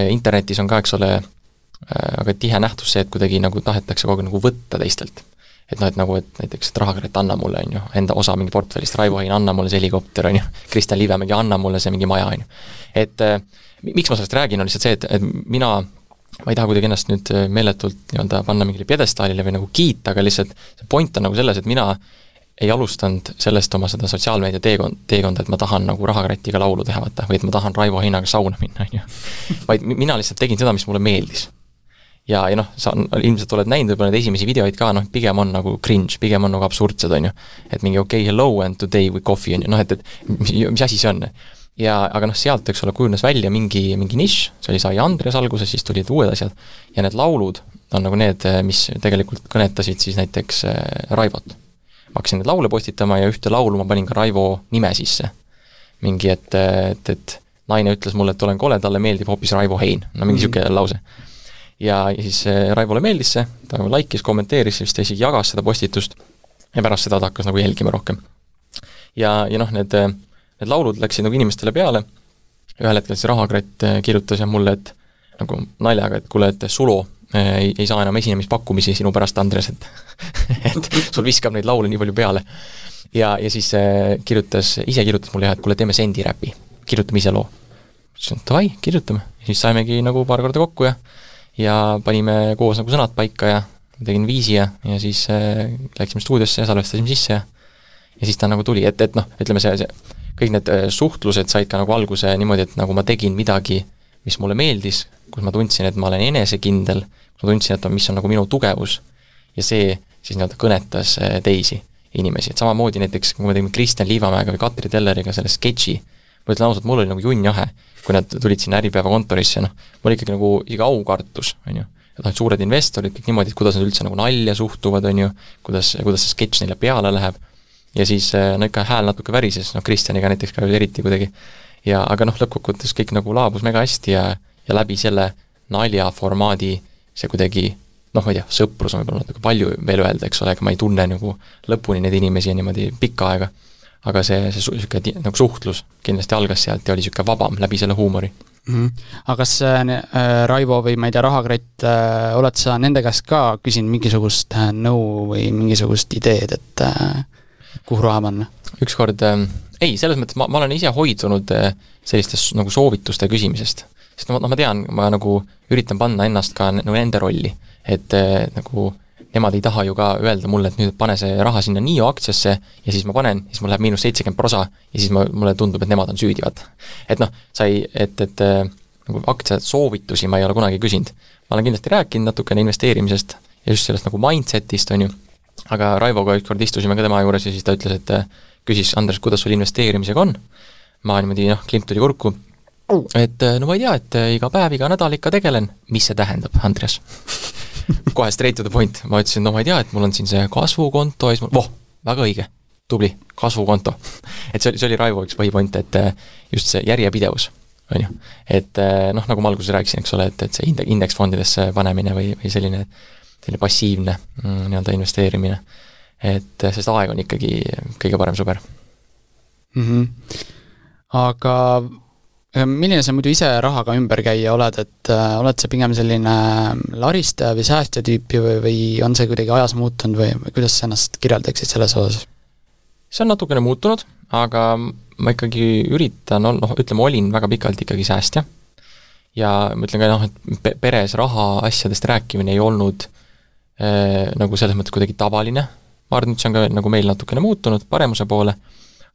internetis on ka, eks ole, väga tihe nähtus see, et kuidagi nagu tahetakse kogu aeg nagu võtta teistelt. Et noh, et nagu, et näiteks, et Rahakret, anna mulle, on ju, enda osa mingi portfellist, Raivo Hein, anna mulle see helikopter, on ju, Kristjan Liivemägi, anna mulle see mingi maja, on ju. et miks ma sellest räägin, on lihtsalt see, et, et mina ma ei taha kuidagi ennast nüüd meeletult nii-öelda panna mingile pjedestaalile või nagu kiita, aga lihtsalt see point on nagu selles, et mina ei alustanud sellest oma seda sotsiaalmeedia teekond, teekonda, et ma tahan nagu rahakratiga laulu teha, vaata, või et ma tahan Raivo Heinaga sauna minna, on ju. vaid mina lihtsalt tegin seda, mis mulle meeldis. Ja, ja noh, sa ilmselt oled näinud võib-olla neid esimesi videoid ka, noh, pigem on nagu cringe, pigem on nagu absurdsed, on ju. et mingi okei okay,, hello and today with coffee, on ju, noh et, et mis, asi see on? ja aga noh, sealt, eks ole, kujunes välja mingi, mingi nišš, see oli sai Andres alguses, siis tulid uued asjad, ja need laulud on nagu need, mis tegelikult kõnetasid siis näiteks äh, Raivot ma hakkasin neid laule postitama ja ühte laulu ma panin ka Raivo nime sisse. mingi, et, et, et naine ütles mulle, et olen kole, talle meeldib hoopis Raivo Hein, no mingi niisugune mm -hmm. lause. Ja, ja siis eh, Raivole meeldis see, ta like'is, kommenteeris, vist isegi jagas seda postitust ja pärast seda ta hakkas nagu jälgima rohkem. ja, ja noh, need, need laulud läksid nagu inimestele peale, ühel hetkel siis Rahakratt eh, kirjutas jah mulle, et nagu naljaga, et kuule, et Sulo ei, ei saa enam esinemispakkumisi sinu pärast, Andres, et et sul viskab neid laule nii palju peale. ja, ja siis kirjutas, ise kirjutas mulle jah, et kuule, teeme sendiräpi, kirjutame ise loo. ütlesin, et davai, kirjutame. siis saimegi nagu paar korda kokku ja ja panime koos nagu sõnad paika ja tegin viisi ja, ja siis äh, läksime stuudiosse ja salvestasime sisse ja ja siis ta nagu tuli, et, et noh, ütleme see, see kõik need äh, suhtlused said ka nagu alguse niimoodi, et nagu ma tegin midagi, mis mulle meeldis, kus ma tundsin, et ma olen enesekindel, ma tundsin, et mis on nagu minu tugevus ja see siis nii-öelda kõnetas äh, teisi inimesi, et samamoodi näiteks, kui me tegime Kristjan Liivamäega või Katri Telleriga selle sketši, ma ütlen ausalt, mul oli nagu junn jahe, kui nad tulid sinna Äripäeva kontorisse, noh, mul ikkagi nagu iga aukartus, on ju. et noh, et suured investorid, kõik niimoodi, et kuidas nad üldse nagu nalja suhtuvad, on ju, kuidas, kuidas see sketš neile peale läheb, ja siis äh, no ikka hääl natuke värises, noh Kristjaniga näiteks ka eriti kuidagi, ja aga noh, lõppkokkuvõttes kõik nagu laabus mega hästi ja, ja läbi selle naljaformaadi see kuidagi noh, ma ei tea, sõprus on võib-olla natuke palju veel öelda, eks ole, ega ma ei tunne nagu lõpuni neid inimesi niimoodi pikka aega, aga see, see niisugune nagu suhtlus kindlasti algas sealt ja oli niisugune vabam läbi selle huumori mm. -hmm. aga kas äh, Raivo või ma ei tea, Rahakratt äh,, oled sa nende käest ka küsinud mingisugust äh, nõu või mingisugust ideed, et äh, kuhu raha panna? ükskord äh, ei, selles mõttes ma, ma olen ise hoidunud äh, sellistest nagu soovituste küsimisest sest noh, ma tean, ma nagu üritan panna ennast ka nagu nende rolli, et äh, nagu nemad ei taha ju ka öelda mulle, et nüüd pane see raha sinna NIO aktsiasse ja siis ma panen, siis mul läheb miinus seitsekümmend prosa ja siis ma, mulle tundub, et nemad on süüdi, vaata. et noh, sa ei, et, et äh, nagu aktsiasoovitusi ma ei ole kunagi küsinud. ma olen kindlasti rääkinud natukene investeerimisest ja just sellest nagu mindset'ist, on ju, aga Raivoga ükskord istusime ka tema juures ja siis ta ütles, et äh, küsis, Andres, kuidas sul investeerimisega on? ma niimoodi noh, klimp tuli kurku et äh, no ma ei tea, et iga päev, iga nädal ikka tegelen, mis see tähendab, Andres kohe straight to the point, ma ütlesin, no ma ei tea, et mul on siin see kasvukonto ja siis mul, voh, väga õige, tubli, kasvukonto et see oli, see oli Raivo üks põhipoint, et äh, just see järjepidevus, on ju. et noh, nagu ma alguses rääkisin, eks ole, et, et see inde-, indeksfondidesse panemine või, või selline, selline passiivne mm, nii-öelda investeerimine, et sest aeg on ikkagi kõige parem sõber mm. -hmm. aga milline sa muidu ise rahaga ümberkäija oled, et äh, oled sa pigem selline laristaja või säästja tüüpi või, või on see kuidagi ajas muutunud või, või kuidas sa ennast kirjeldaksid selles osas? see on natukene muutunud, aga ma ikkagi üritan noh, ütleme, olin väga pikalt ikkagi säästja. ja ma ütlen ka noh, et peres rahaasjadest rääkimine ei olnud äh, nagu selles mõttes kuidagi tavaline, ma arvan, et see on ka nagu meil natukene muutunud paremuse poole,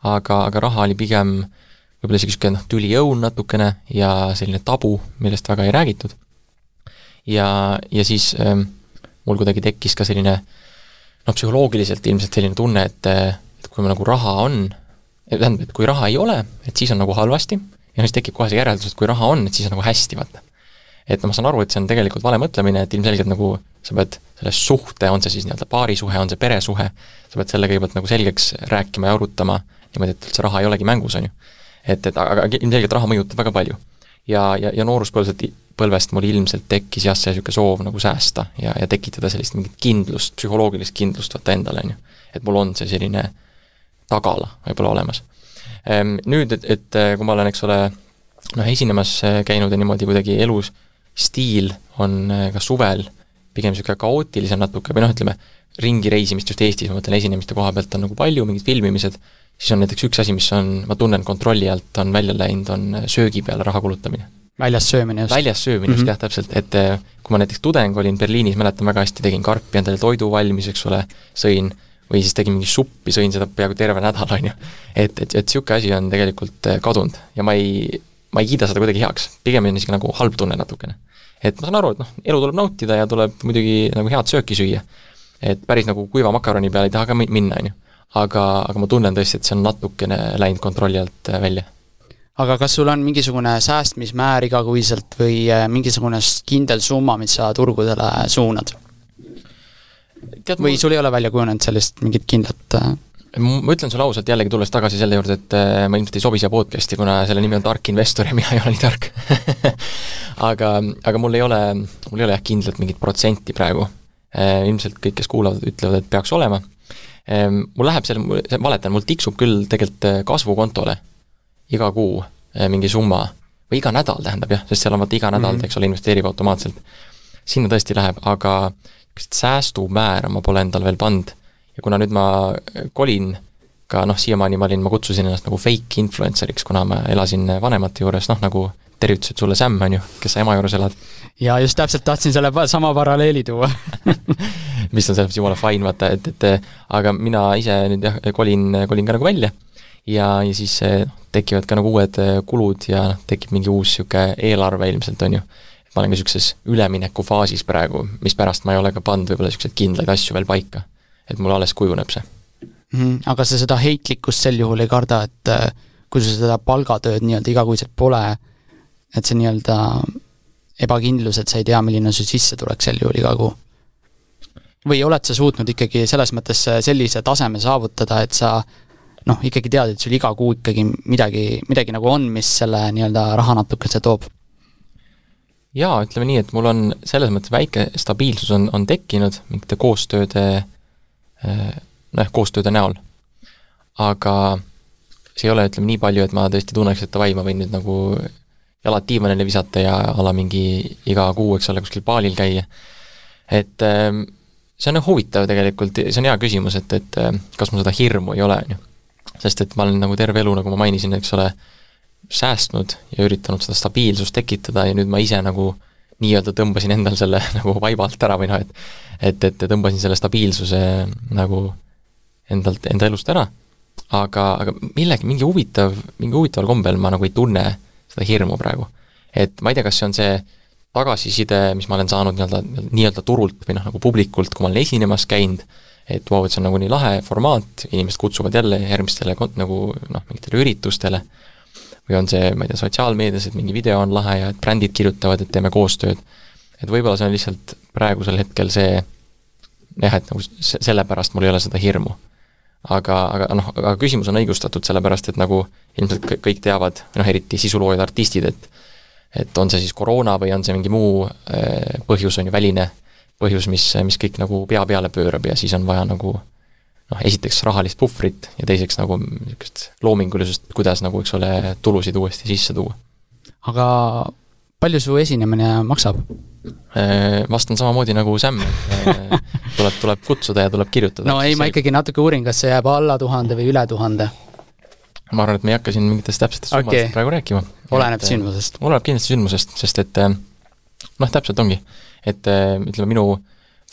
aga, aga raha oli pigem äh, võib-olla isegi niisugune noh, tüliõun natukene ja selline tabu, millest väga ei räägitud. ja, ja siis ähm, mul kuidagi tekkis ka selline noh, psühholoogiliselt ilmselt selline tunne, et et kui mul nagu raha on, tähendab, et kui raha ei ole, et siis on nagu halvasti ja siis tekib kohe see järeldus, et kui raha on, et siis on nagu hästi, vaata. et noh, ma saan aru, et see on tegelikult vale mõtlemine, et ilmselgelt nagu sa pead selle suhte, on see siis nii-öelda paarisuhe, on see peresuhe, sa pead selle kõigepealt nagu selgeks rääkima ja arutama niimoodi, et üldse raha ei olegi mängus, on ju. Et, et aga ilmselgelt raha mõjutab väga palju. ja, ja, ja nooruspõlvest, põlvest mul ilmselt tekkis jah, see niisugune soov nagu säästa ja, ja tekitada sellist mingit kindlust, psühholoogilist kindlust vaata endale, on ju. et mul on see selline tagala võib-olla olemas. Ehm, nüüd, et, et kui ma olen, eks ole, noh, esinemas käinud ja niimoodi kuidagi elus, stiil on ka suvel pigem niisugune kaootilisem natuke või noh, ütleme, ringi reisimist just Eestis, ma mõtlen esinemiste koha pealt on nagu palju, mingid filmimised, siis on näiteks üks asi, mis on, ma tunnen kontrolli alt, on välja läinud, on söögi peale raha kulutamine. väljas söömine just. väljas söömine mm -hmm. just mhm. jah, täpselt, et eh, kui ma näiteks tudeng olin Berliinis, mäletan väga hästi, tegin karpi endale toidu valmis, eks ole, sõin, või siis tegin mingi suppi, sõin seda peaaegu terve nädal, on ju. et, et, et niisugune asi on tegelikult eh, kadunud ja ma ei, ma ei kiida seda kuidagi heaks, pigem on niisugune nagu halb tunne natukene et ma saan aru, et noh, elu tuleb nautida ja tuleb muidugi nagu head sööki süüa. et päris nagu kuiva makaroni peale ei taha ka minna, on ju. Aga, aga ma tunnen tõesti, et see on natukene läinud kontrolli alt äh, välja. aga kas sul on mingisugune säästmismäär igakuiselt või äh, mingisugune kindel summa, mis sa turgudele suunad? või sul ei ole välja kujunenud sellist mingit kindlat äh, ma ütlen sulle ausalt, jällegi tulles tagasi selle juurde, et ma ilmselt ei sobi siia podcast'i, kuna selle nimi on Tark investor ja mina ei ole nii tark aga, aga mul ei ole, mul ei ole jah kindlat mingit protsenti praegu. Ilmselt kõik, kes kuulavad, ütlevad, et peaks olema. Ähm, mul läheb selle, valetan, mul tiksub küll tegelikult äh, kasvukontole iga kuu mingi summa, või iga nädal tähendab jah, sest seal on vaata iga nädal mm, -hmm. eks ole, investeerib automaatselt. sinna tõesti läheb, aga niisugust säästumäära ma pole endale veel pannud ja kuna nüüd ma kolin ka noh, siiamaani ma olin, ma kutsusin ennast nagu fake influencer'iks, kuna ma elasin vanemate juures, noh nagu tervitused sulle, Sam, on ju, kes sa ema juures elad. ja just täpselt tahtsin selle sama paralleeli tuua mis on selles mõttes jumala fine, vaata, et, et aga mina ise nüüd jah, kolin, kolin ka nagu välja ja, ja siis noh, tekivad ka nagu uued kulud ja noh, tekib mingi uus niisugune eelarve ilmselt, on ju. ma olen ka niisuguses üleminekufaasis praegu, mispärast ma ei ole ka pannud võib-olla niisuguseid kindlaid asju veel paika et mul alles kujuneb see mm. aga sa seda heitlikkust sel juhul ei karda, et äh, kui sul seda palgatööd nii-öelda igakuiselt pole, et see nii-öelda ebakindlus, et sa ei tea, milline on su sissetulek sel juhul iga kuu? või oled sa suutnud ikkagi selles mõttes sellise taseme saavutada, et sa noh, ikkagi tead, et sul iga kuu ikkagi midagi, midagi nagu on, mis selle nii-öelda raha natukese toob? jaa, ütleme nii, et mul on selles mõttes väike stabiilsus on, on tekkinud mingite koostööde noh, koostööde näol. aga see ei ole, ütleme, nii palju, et ma tõesti tunneks, et davai, ma võin nüüd nagu jalad diivanile visata ja a la mingi iga kuu, eks ole, kuskil baalil käia. et ähm, see on huvitav tegelikult, see on hea küsimus, et, et äh, kas mul seda hirmu ei ole, on ju. sest et ma olen nagu terve elu, nagu ma mainisin, eks ole, säästnud ja üritanud seda stabiilsust tekitada ja nüüd ma ise nagu nii-öelda tõmbasin endal selle nagu vaiba alt ära või noh, et et, et tõmbasin selle stabiilsuse nagu endalt, enda elust ära, aga, aga millegi, mingi huvitav, mingi huvitaval kombel ma nagu ei tunne seda hirmu praegu. et ma ei tea, kas see on see tagasiside, mis ma olen saanud nii-öelda, nii-öelda turult või noh, nagu publikult, kui ma olen esinemas käinud, et vau wow,, et see on nagu nii lahe formaat, inimesed kutsuvad jälle järgmistele nagu noh, mingitele üritustele, või on see, ma ei tea, sotsiaalmeedias, et mingi video on lahe ja et brändid kirjutavad, et teeme koostööd, et võib-olla see on lihtsalt praegusel hetkel see jah, et nagu sellepärast mul ei ole seda hirmu. Aga, aga noh, aga küsimus on õigustatud, sellepärast et nagu ilmselt kõik teavad, noh eriti sisuloojad, artistid, et et on see siis koroona või on see mingi muu äh, põhjus, on ju, väline põhjus, mis, mis kõik nagu pea peale pöörab ja siis on vaja nagu noh, esiteks rahalist puhvrit ja teiseks nagu niisugust loomingulisust, kuidas nagu, eks ole, tulusid uuesti sisse tuua. aga palju su esinemine maksab? Äh, vastan samamoodi nagu Sam, et äh, tuleb, tuleb kutsuda ja tuleb kirjutada. no ei, ma ikkagi natuke uurin, kas see jääb alla tuhande või üle tuhande? ma arvan, et me ei hakka siin mingitest täpsetest okay. summadest praegu rääkima. oleneb et, äh, sündmusest? oleneb kindlasti sündmusest, sest et noh, täpselt ongi. et ütleme, minu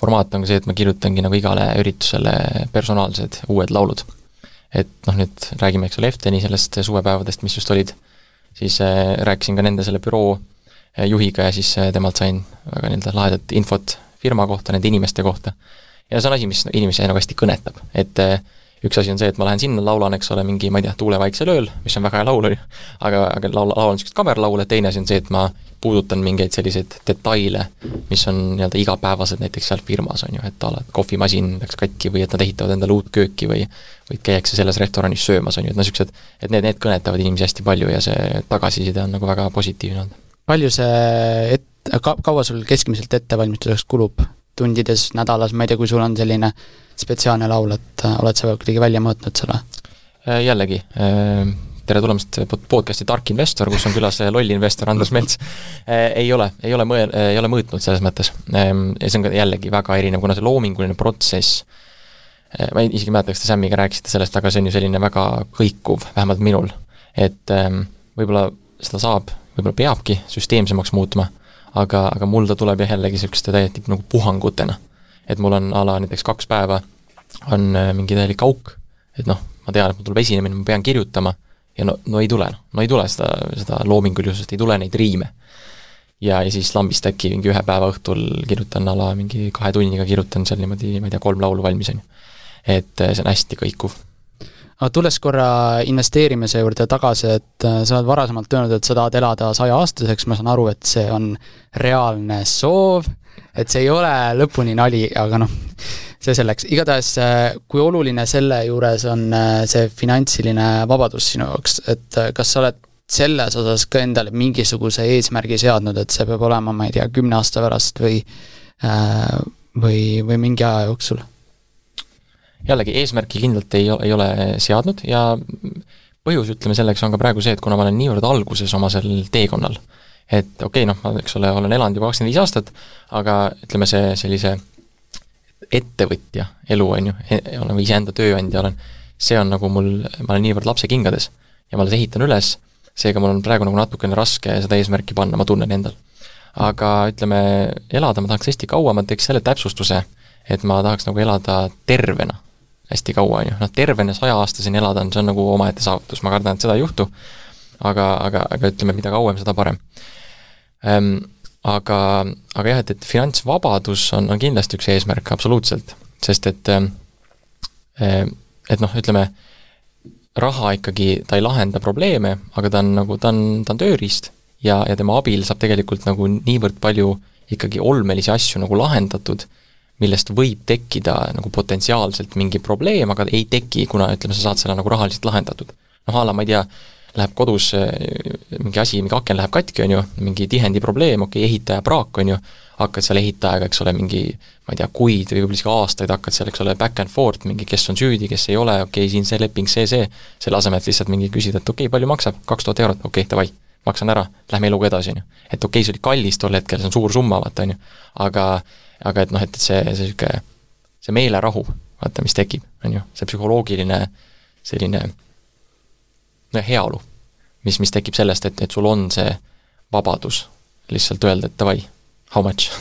formaat on ka see, et ma kirjutangi nagu igale üritusele personaalsed uued laulud. et noh, nüüd räägime, eks ole, Efteni sellest suvepäevadest, mis just olid, siis äh, rääkisin ka nende selle büroo Äh, juhiga ja siis äh, temalt sain väga nii-öelda lahedat infot firma kohta, nende inimeste kohta. ja see on asi, mis inimesi nagu hästi kõnetab, et äh, üks asi on see, et ma lähen sinna, laulan, eks ole, mingi, ma ei tea, Tuule vaiksel ööl, mis on väga hea laul, on ju, aga, aga laul, laulan niisugust kamerlaule, teine asi on see, et ma puudutan mingeid selliseid detaile, mis on nii-öelda igapäevased näiteks seal firmas, on ju, et a la kohvimasin läks katki või et nad ehitavad endale uut kööki või või käiakse selles restoranis söömas, on ju, et noh, niisugused, et need, need kõnetavad inimesi hästi palju ja see tagasiside on nagu väga positiivne olnud. Palju see et-, ka-, kaua sul keskmiselt ettevalmistuseks kulub? tundides, nädalas, ma ei tea, kui sul on selline spetsiaalne laul, et äh, oled sa kuidagi välja mõõtnud selle? Äh, jällegi, äh, tere tulemast podcasti Tark investor, kus on külas loll investor Andres Melts. ei ole, ei ole mõe-, ei ole mõõtnud selles mõttes. Ähm, ja see on ka jällegi väga erinev, kuna see loominguline protsess, ma ei, isegi ei mäleta, kas te Samiga rääkisite sellest, aga see on ju selline väga kõikuv, vähemalt minul. et ähm, võib-olla seda saab, võib-olla peabki süsteemsemaks muutma, aga, aga mul ta tuleb jah, jällegi niisuguste täiesti nagu puhangutena. et mul on a la näiteks kaks päeva on mingi täielik auk, et noh, ma tean, et mul tuleb esinemine, ma pean kirjutama ja no, no ei tule, noh, no ei tule seda, seda loomingulisust, ei tule neid riime. ja, ja siis lambist äkki mingi ühe päeva õhtul kirjutan a la mingi kahe tunniga kirjutan seal niimoodi, ma ei tea, kolm laulu valmis, on ju. et eh, see on hästi kõikuv. Aga tulles korra investeerimise juurde tagasi, et eh, sa oled varasemalt öelnud, et sa tahad elada sajaaastaseks, ma saan aru, et see on reaalne soov, et see ei ole lõpuni nali, aga noh, see selleks, igatahes äh, kui oluline selle juures on äh, see finantsiline vabadus sinu jaoks, et äh, kas sa oled selles osas ka endale mingisuguse eesmärgi seadnud, et see peab olema, ma ei tea, kümne aasta pärast või või, või mingi aja jooksul? Jällegi, eesmärki kindlalt ei, ei ole seadnud ja põhjus, ütleme, selleks on ka praegu see, et kuna ma olen niivõrd alguses oma sel teekonnal, et okei okay,, noh, ma eks ole, olen elanud juba kakskümmend viis aastat, aga ütleme, see sellise ettevõtja elu, on ju, e-, olen iseenda tööandja olen, see on nagu mul, ma olen niivõrd lapsekingades ja ma alles ehitan üles, seega mul on praegu nagu natukene raske seda eesmärki panna, ma tunnen endal. aga ütleme, elada ma tahaks hästi kaua, ma teeks selle täpsustuse, et ma tahaks nagu elada tervena hästi kaua, on ju, noh tervena sajaaastaseni elada on, see on nagu omaette saavutus, ma kardan, et seda ei juhtu, aga, aga, aga ütleme, mida kauem, seda parem. Ehm, aga, aga jah, et, et finantsvabadus on, on kindlasti üks eesmärk, absoluutselt, sest et eh, et noh, ütleme, raha ikkagi, ta ei lahenda probleeme, aga ta on nagu, ta on, ta on tööriist. Ja, ja tema abil saab tegelikult nagu niivõrd palju ikkagi olmelisi asju nagu lahendatud, millest võib tekkida nagu potentsiaalselt mingi probleem, aga ei teki, kuna ütleme, sa saad selle nagu rahaliselt lahendatud. noh, a la ma ei tea, läheb kodus mingi asi, mingi aken läheb katki, on ju, mingi tihendi probleem, okei okay,, ehitaja praak, on ju, hakkad seal ehitajaga, eks ole, mingi ma ei tea, kuid või võib-olla isegi aastaid hakkad seal, eks ole, back and forth, mingi kes on süüdi, kes ei ole, okei okay,, siin see leping, see, see, selle asemel, et lihtsalt mingi küsida, et okei okay,, palju maksab, kaks tuhat eurot, okei okay,, davai, maksan ära, lähme eluga edasi, on ju. et okei okay,, see oli kallis tol hetkel, see on suur summa, vaata, on ju, aga aga et noh, et, et see, see niisugune, see meelerahu, vaata, mis tekib, on ju, see psühholoogiline selline no heaolu, mis, mis tekib sellest, et, et sul on see vabadus lihtsalt öelda, et davai, how much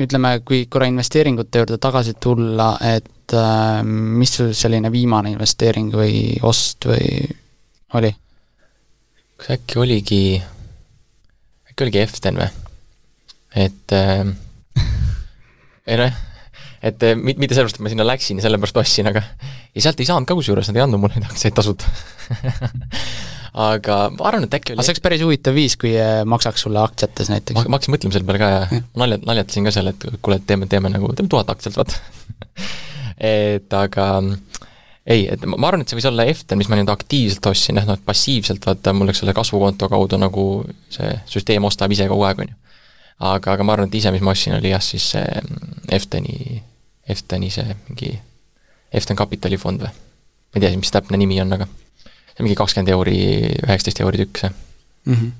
ütleme, kui korra investeeringute juurde tagasi tulla, et äh, mis sul selline viimane investeering või ost või oli? Kas äkki oligi, äkki oligi Eften või? et äh, ei noh, et äh, mitte sellepärast, et ma sinna läksin ja sellepärast ostsin, aga ja sealt ei saanud ka kusjuures, nad ei andnud mulle neid aktsiaid tasuta aga ma arvan, et äkki oli aga see oleks päris huvitav viis, kui äh, maksaks sulle aktsiates näiteks. ma, ma hakkasin mõtlema selle peale ka ja, ja. ma nalja, naljatasin ka seal, et kuule, et teeme, teeme nagu, teeme tuhat aktsiat, vaata et aga ei, et ma arvan, et see võis olla Eften, mis ma nüüd aktiivselt ostsin, jah, noh, et passiivselt vaata, mul, eks ole, kasvukonto kaudu nagu see süsteem ostab ise kogu aeg, on ju. aga, aga ma arvan, et ise, mis ma ostsin, oli jah, siis see Efteni, Efteni see mingi Eften kapitalifond või? ma ei tea, mis täpne nimi on, aga mingi kakskümmend euri, üheksateist euri tükk see mm. -hmm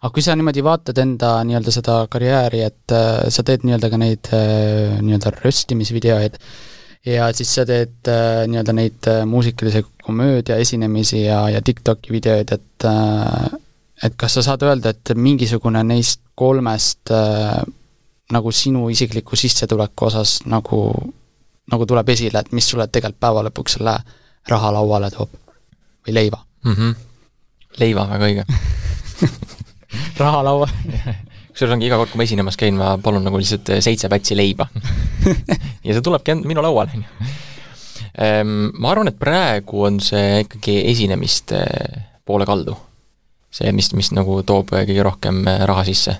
aga kui sa niimoodi vaatad enda nii-öelda seda karjääri, et äh, sa teed nii-öelda ka neid äh, nii-öelda röstimisvideoid ja siis sa teed äh, nii-öelda neid äh, muusikalise komöödia esinemisi ja, ja TikToki videoid, et äh, et kas sa saad öelda, et mingisugune neist kolmest äh, nagu sinu isikliku sissetuleku osas nagu, nagu tuleb esile, et mis sulle tegelikult päeva lõpuks selle raha lauale toob? või leiva mm. -hmm. leiva, väga õige raha laual kusjuures ongi iga kord, kui ma esinemas käin, ma palun nagu lihtsalt seitse pätsi leiba ja see tulebki minu lauale, on ju. Ehm, ma arvan, et praegu on see ikkagi esinemiste poole kaldu. see, mis, mis nagu toob kõige rohkem raha sisse.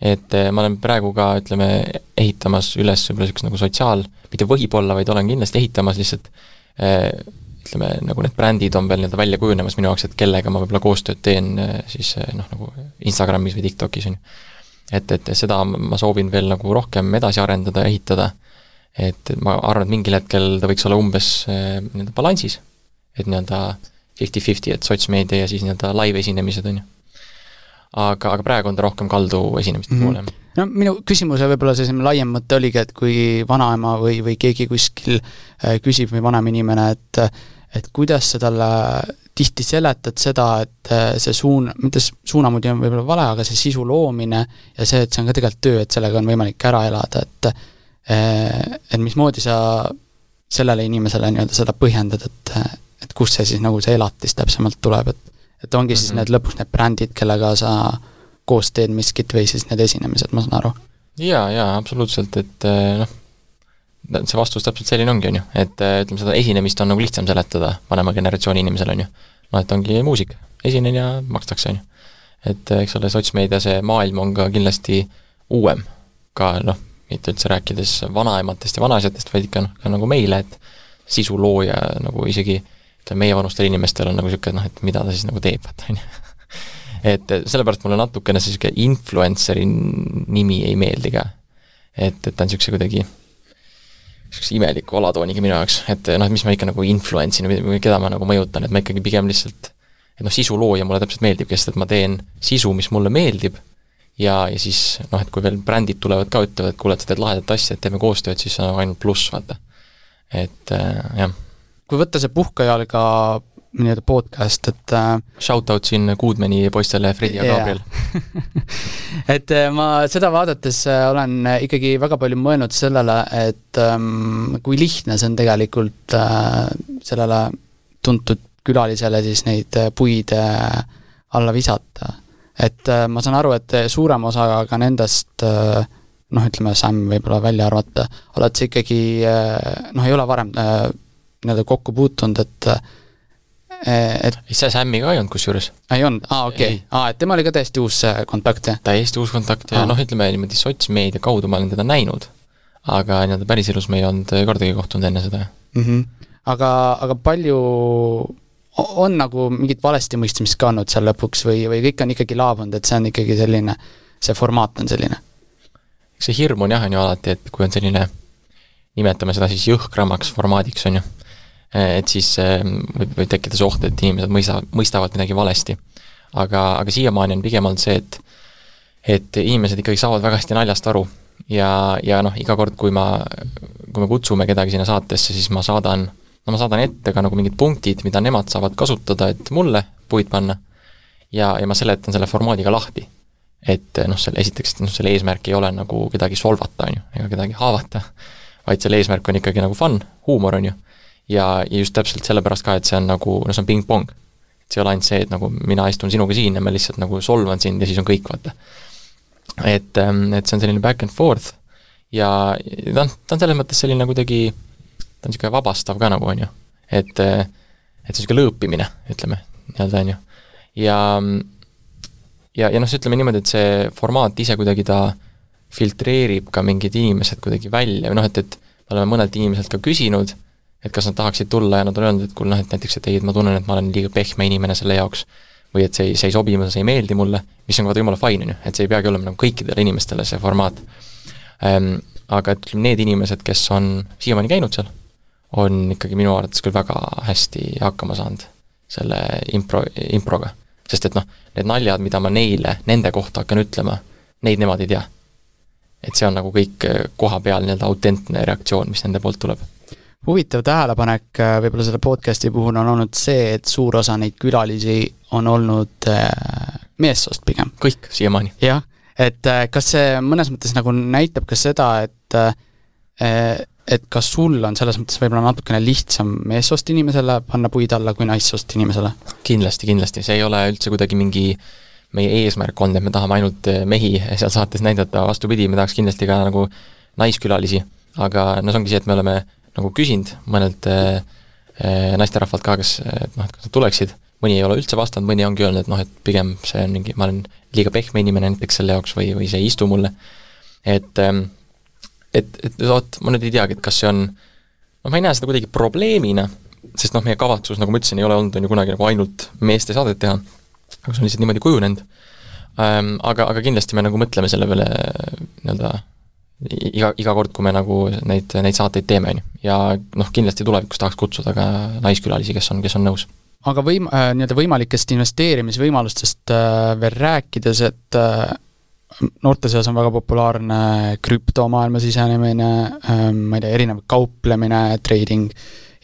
et ma olen praegu ka, ütleme, ehitamas üles võib-olla niisugust nagu sotsiaal, mitte võib-olla, vaid olen kindlasti ehitamas lihtsalt ütleme, nagu need brändid on veel nii-öelda välja kujunemas minu jaoks, et kellega ma võib-olla koostööd teen siis noh, nagu Instagramis või TikTokis, on ju. Et, et seda ma soovin veel nagu rohkem edasi arendada ja ehitada et ma arvan, et mingil hetkel ta võiks olla umbes eh, nii-öelda balansis, et nii-öelda fifty-fifty, et sotsmeedia ja siis nii-öelda live esinemised, on ju. aga, aga praegu on ta rohkem kaldu esinemiste mm -hmm. poole. no minu küsimuse võib-olla selline laiem mõte oligi, et kui vanaema või, või keegi kuskil eh, küsib või vanem inimene, et et kuidas sa talle tihti seletad seda, et eh, see suun, mitte suunamuudi on võib-olla vale, aga see sisu loomine ja see, et see on ka tegelikult töö, et sellega on võimalik ära elada, et Äh, et mismoodi sa sellele inimesele nii-öelda seda põhjendad, et, et kust see siis nagu see elatis täpsemalt tuleb, et et ongi siis mm -hmm. need lõpuks need brändid, kellega sa koos teed miskit või siis need esinemised, ma saan aru? jaa, jaa, absoluutselt, et äh, noh, see vastus täpselt selline ongi, on ju, et äh, ütleme, seda esinemist on nagu lihtsam seletada vanema generatsiooni inimesele, on ju. noh, et ongi muusik, esinen ja makstakse, on ju. et eks ole, sotsmeedia, see maailm on ka kindlasti uuem, ka noh, mitte üldse rääkides vanaematest ja vanaisatest, vaid ikka noh, ka nagu meile, et sisulooja nagu isegi ütleme, meievanustel inimestel on nagu niisugune noh, et mida ta siis nagu teeb, vaata on ju. et sellepärast mulle natukene see niisugune influenceri nimi ei meeldi ka. et, et ta on niisuguse kuidagi niisuguse imeliku alatooniga minu jaoks, et noh, et mis ma ikka nagu influence in või keda ma nagu mõjutan, et ma ikkagi pigem lihtsalt et noh, sisulooja mulle täpselt meeldibki, sest et ma teen sisu, mis mulle meeldib ja, ja siis noh, et kui veel brändid tulevad ka, ütlevad, et kuule, et sa teed lahedat asja, et teeme koostööd, siis on ainult pluss, vaata. et äh, jah. kui võtta see puhkejalga nii-öelda podcast, et äh, Shout-out siin Goodmani poistele, Fredi ja yeah. Gabriel et äh, ma seda vaadates äh, olen ikkagi väga palju mõelnud sellele, et ähm, kui lihtne see on tegelikult äh, sellele tuntud külalisele siis neid puid äh, alla visata et äh, ma saan aru, et suurem osa ka nendest äh, noh, ütleme, Sam võib-olla välja arvata, oled sa ikkagi äh, noh, ei ole varem nii-öelda kokku puutunud, et et see Sammi ka ei olnud kusjuures. ei olnud, aa okei okay., aa, et tema oli ka täiesti uus kontakt, jah? täiesti uus kontakt ja noh, ütleme niimoodi sotsmeedia kaudu ma olen teda näinud, aga nii-öelda päriselus me ei olnud kordagi kohtunud enne seda mm. -hmm. aga, aga palju on nagu mingit valestimõistmist ka olnud seal lõpuks või, või kõik on ikkagi laabunud, et see on ikkagi selline, see formaat on selline? eks see hirm on jah, on ju alati, et kui on selline, nimetame seda siis jõhkramaks formaadiks, on ju, et siis ehm, võib, võib tekkida see oht, et inimesed mõista, mõistavad midagi valesti. aga, aga siiamaani on pigem olnud see, et et inimesed ikkagi saavad väga hästi naljast aru ja, ja noh, iga kord, kui ma, kui me kutsume kedagi sinna saatesse, siis ma saadan no ma saadan ette ka nagu mingid punktid, mida nemad saavad kasutada, et mulle puid panna, ja, ja ma seletan selle formaadiga lahti. et noh, selle esiteks, noh selle eesmärk ei ole nagu kedagi solvata, on ju, ega kedagi haavata, vaid selle eesmärk on ikkagi nagu fun, huumor, on ju. Ja, ja just täpselt sellepärast ka, et see on nagu, no see on pingpong. et see ei ole ainult see, et nagu mina istun sinuga siin ja ma lihtsalt nagu solvan sind ja siis on kõik, vaata. et, ähm, et see on selline back and forth ja ta on, ta on selles mõttes selline kuidagi ta on niisugune vabastav ka nagu, on ju. et, et see niisugune lõõpimine, ütleme, nii-öelda, on ju. ja, ja, ja noh, ütleme niimoodi, et see formaat ise kuidagi ta filtreerib ka mingid inimesed kuidagi välja või noh, et, et me oleme mõnelt inimeselt ka küsinud, et kas nad tahaksid tulla ja nad on öelnud, et kuule noh, et näiteks, et ei, et ma tunnen, et ma olen liiga pehme inimene selle jaoks, või et see ei, see ei sobi mulle, see ei meeldi mulle, mis on ka jumala fine, on ju, et see ei peagi olema nagu kõikidele inimestele see formaat ähm,. Aga et ütleme, need inimesed, kes on siiamaani käinud seal, on ikkagi minu arvates küll väga hästi hakkama saanud selle impro, improga. sest et noh, need naljad, mida ma neile, nende kohta hakkan ütlema, neid nemad ei tea. et see on nagu kõik koha peal nii-öelda autentne reaktsioon, mis nende poolt tuleb. Huvitav tähelepanek äh, võib-olla selle podcast'i puhul on olnud see, et suur osa neid külalisi on olnud äh, meessoost pigem. kõik, siiamaani. jah, et äh, kas see mõnes mõttes nagu näitab ka seda, et et kas sul on selles mõttes võib-olla natukene lihtsam meessoost inimesele panna puid alla kui naissoost inimesele? kindlasti, kindlasti, see ei ole üldse kuidagi mingi meie eesmärk olnud, et me tahame ainult eh, mehi seal saates näidata, vastupidi, me tahaks kindlasti ka nagu naiskülalisi, aga no see ongi see, et me oleme nagu küsinud mõnelt äh, äh, naisterahvalt ka, kes, et noh, et kas nad tuleksid, mõni ei ole üldse vastanud, mõni ongi öelnud, et noh, et pigem see on mingi, ma olen liiga pehme inimene näiteks selle jaoks või, või see ei istu mulle, et ähm, et, et vot, ma nüüd ei teagi, et kas see on, noh, ma ei näe seda kuidagi probleemina, sest noh, meie kavatsus, nagu ma ütlesin, ei ole olnud, on ju kunagi nagu ainult meeste saadet teha, aga see on lihtsalt niimoodi kujunenud. Ähm,. Aga, aga kindlasti me nagu mõtleme selle peale nii-öelda iga, iga kord, kui me nagu neid, neid saateid teeme, on ju. ja noh, kindlasti tulevikus tahaks kutsuda ka naiskülalisi, kes on, kes on nõus. aga võim- äh,, nii-öelda võimalikest investeerimisvõimalustest äh, veel rääkides, et äh, noorte seas on väga populaarne krüptomaailma sisenemine ma ei tea, erinev kauplemine, trading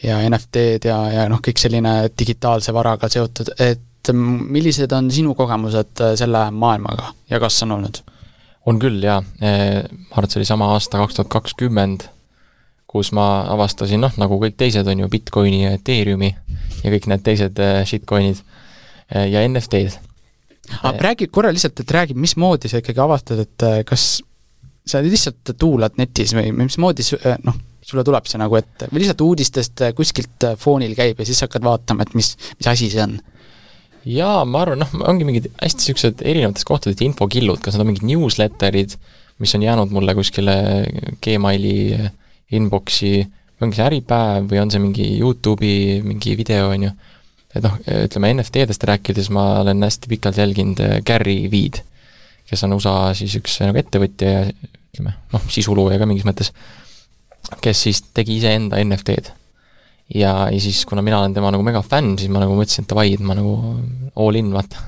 ja NFT-d ja, ja noh, kõik selline digitaalse varaga seotud, et millised on sinu kogemused selle maailmaga ja kas on olnud? On küll, jaa. ma arvan, et see oli sama aasta kaks tuhat kakskümmend, kus ma avastasin noh, nagu kõik teised, on ju, Bitcoini ja Ethereumi ja kõik need teised shitcoin'id ja NFT-d. aga räägi korra lihtsalt, et räägi, mismoodi sa ikkagi avastad, et kas sa lihtsalt tuulad netis või mismoodi noh, sulle tuleb see nagu ette või lihtsalt uudistest kuskilt foonil käib ja siis hakkad vaatama, et mis, mis asi see on? Jaa, ma arvan, noh, ongi mingid hästi niisugused erinevatest kohtadest infokillud, kas need on mingid newsletterid, mis on jäänud mulle kuskile Gmaili inbox'i, ongi see Äripäev või on see mingi YouTube'i mingi video, on ju, et noh, ütleme NFT-dest rääkides ma olen hästi pikalt jälginud äh, Gary Veed, kes on USA siis üks nagu ettevõtja ja ütleme, noh, sisulooja ka mingis mõttes, kes siis tegi iseenda NFT-d ja, ja siis, kuna mina olen tema nagu megafänn, siis ma nagu mõtlesin, et davai, et ma nagu all in, vaata.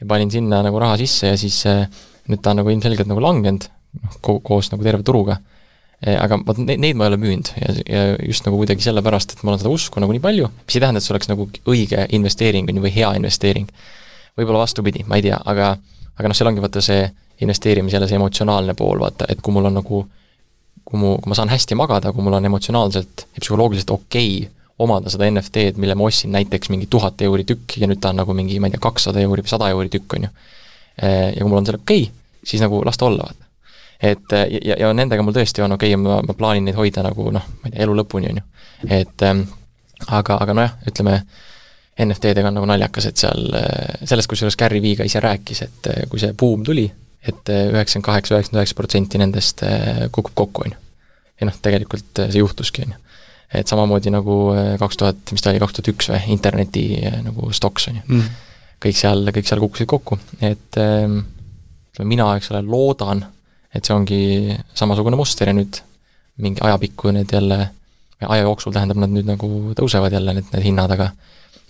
ja panin sinna nagu raha sisse ja siis äh, nüüd ta on nagu ilmselgelt nagu langenud, noh, ko-, koos nagu terve turuga. Eh, aga vot neid, neid ma ei ole müünud ja, ja just nagu kuidagi sellepärast, et mul on seda usku nagu nii palju, mis ei tähenda, et see oleks nagu õige investeering, on ju, või hea investeering. võib-olla vastupidi, ma ei tea, aga aga noh, seal ongi vaata see investeerimise jälle see emotsionaalne pool, vaata, et kui mul on nagu kui mu, kui ma saan hästi magada, kui mul on emotsionaalselt ja psühholoogiliselt okei okay omada seda NFT-d, mille ma ostsin näiteks mingi tuhat euri tükk ja nüüd ta on nagu mingi, ma ei tea, kakssada euri või sada euri tükk, on ju. ja kui mul on selle okei okay,, siis nagu las ta olla, vaata. et ja, ja nendega mul tõesti on okei okay, ma, ma plaanin neid hoida nagu noh, ma ei tea, elu lõpuni, on ju. et ähm, aga, aga nojah, ütleme, NFT-dega on nagu naljakas, et seal, sellest kusjuures Gary Vee ka ise rääkis, et kui see buum tuli, et üheksakümmend kaheksa, üheksakümmend üheksa protsenti nendest äh, kukub kokku, on ju. ja noh, tegelikult äh, see juhtuski, on ju. et samamoodi nagu kaks tuhat, mis ta oli, kaks tuhat üks või, interneti nagu stoks, on ju mm.. kõik seal, kõik seal kukkusid kokku, et ähm, ütleme, mina, eks ole, loodan, et see ongi samasugune muster ja nüüd mingi ajapikku need jälle, aja jooksul tähendab, nad nüüd nagu tõusevad jälle, need, need hinnad, aga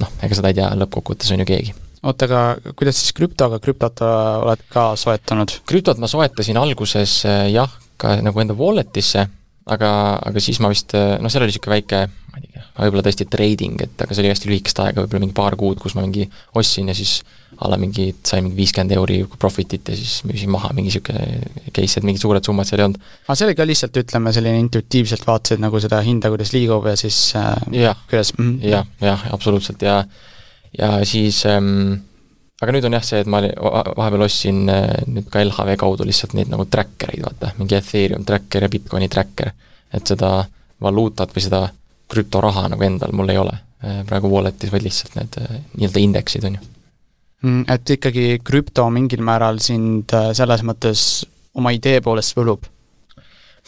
noh, ega seda ei tea lõppkokkuvõttes, on ju keegi oota, aga kuidas siis krüptoga, krüptot oled ka soetanud? krüptot ma soetasin alguses eh, jah, ka nagu enda wallet'isse, aga, aga siis ma vist, eh, noh, seal oli niisugune väike, ma ei tea, võib-olla tõesti trading, et aga see oli hästi lühikest aega, võib-olla mingi paar kuud, kus ma mingi ostsin ja siis a la mingi, sain mingi viiskümmend euri profit'it ja siis müüsin maha, mingi niisugune case, et mingid suured summad seal ei olnud. aga see oli ka lihtsalt, ütleme, selline intuitiivselt vaatasid nagu seda hinda, kuidas liigub ja siis äh, ja, kuidas -hmm. jah, jah, absoluutselt ja ja siis ähm, aga nüüd on jah see, et ma vahepeal ostsin äh, nüüd ka LHV kaudu lihtsalt neid nagu tracker eid, vaata, mingi Ethereum tracker ja Bitcoini tracker, et seda valuutat või seda krüptoraha nagu endal mul ei ole äh, praegu wallet'is, vaid lihtsalt need äh, nii-öelda indeksid, on ju. Mm, et ikkagi krüpto mingil määral sind selles mõttes oma idee poolest võlub?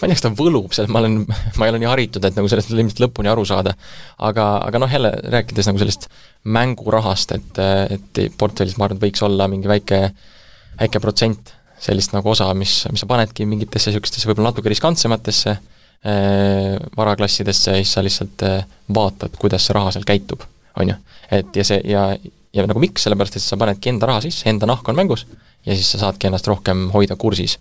Ma ei tea, kas ta võlub seal, ma olen, ma ei ole nii haritud, et nagu sellest ilmselt lõpuni aru saada, aga, aga noh, jälle rääkides nagu sellest mängurahast, et, et portfellis ma arvan, et võiks olla mingi väike, väike protsent sellist nagu osa, mis, mis sa panedki mingitesse niisugustesse võib-olla natuke riskantsematesse äh, varaklassidesse ja siis sa lihtsalt äh, vaatad, kuidas see raha seal käitub, on ju. et ja see, ja, ja nagu miks, sellepärast et sa panedki enda raha sisse, enda nahk on mängus ja siis sa saadki ennast rohkem hoida kursis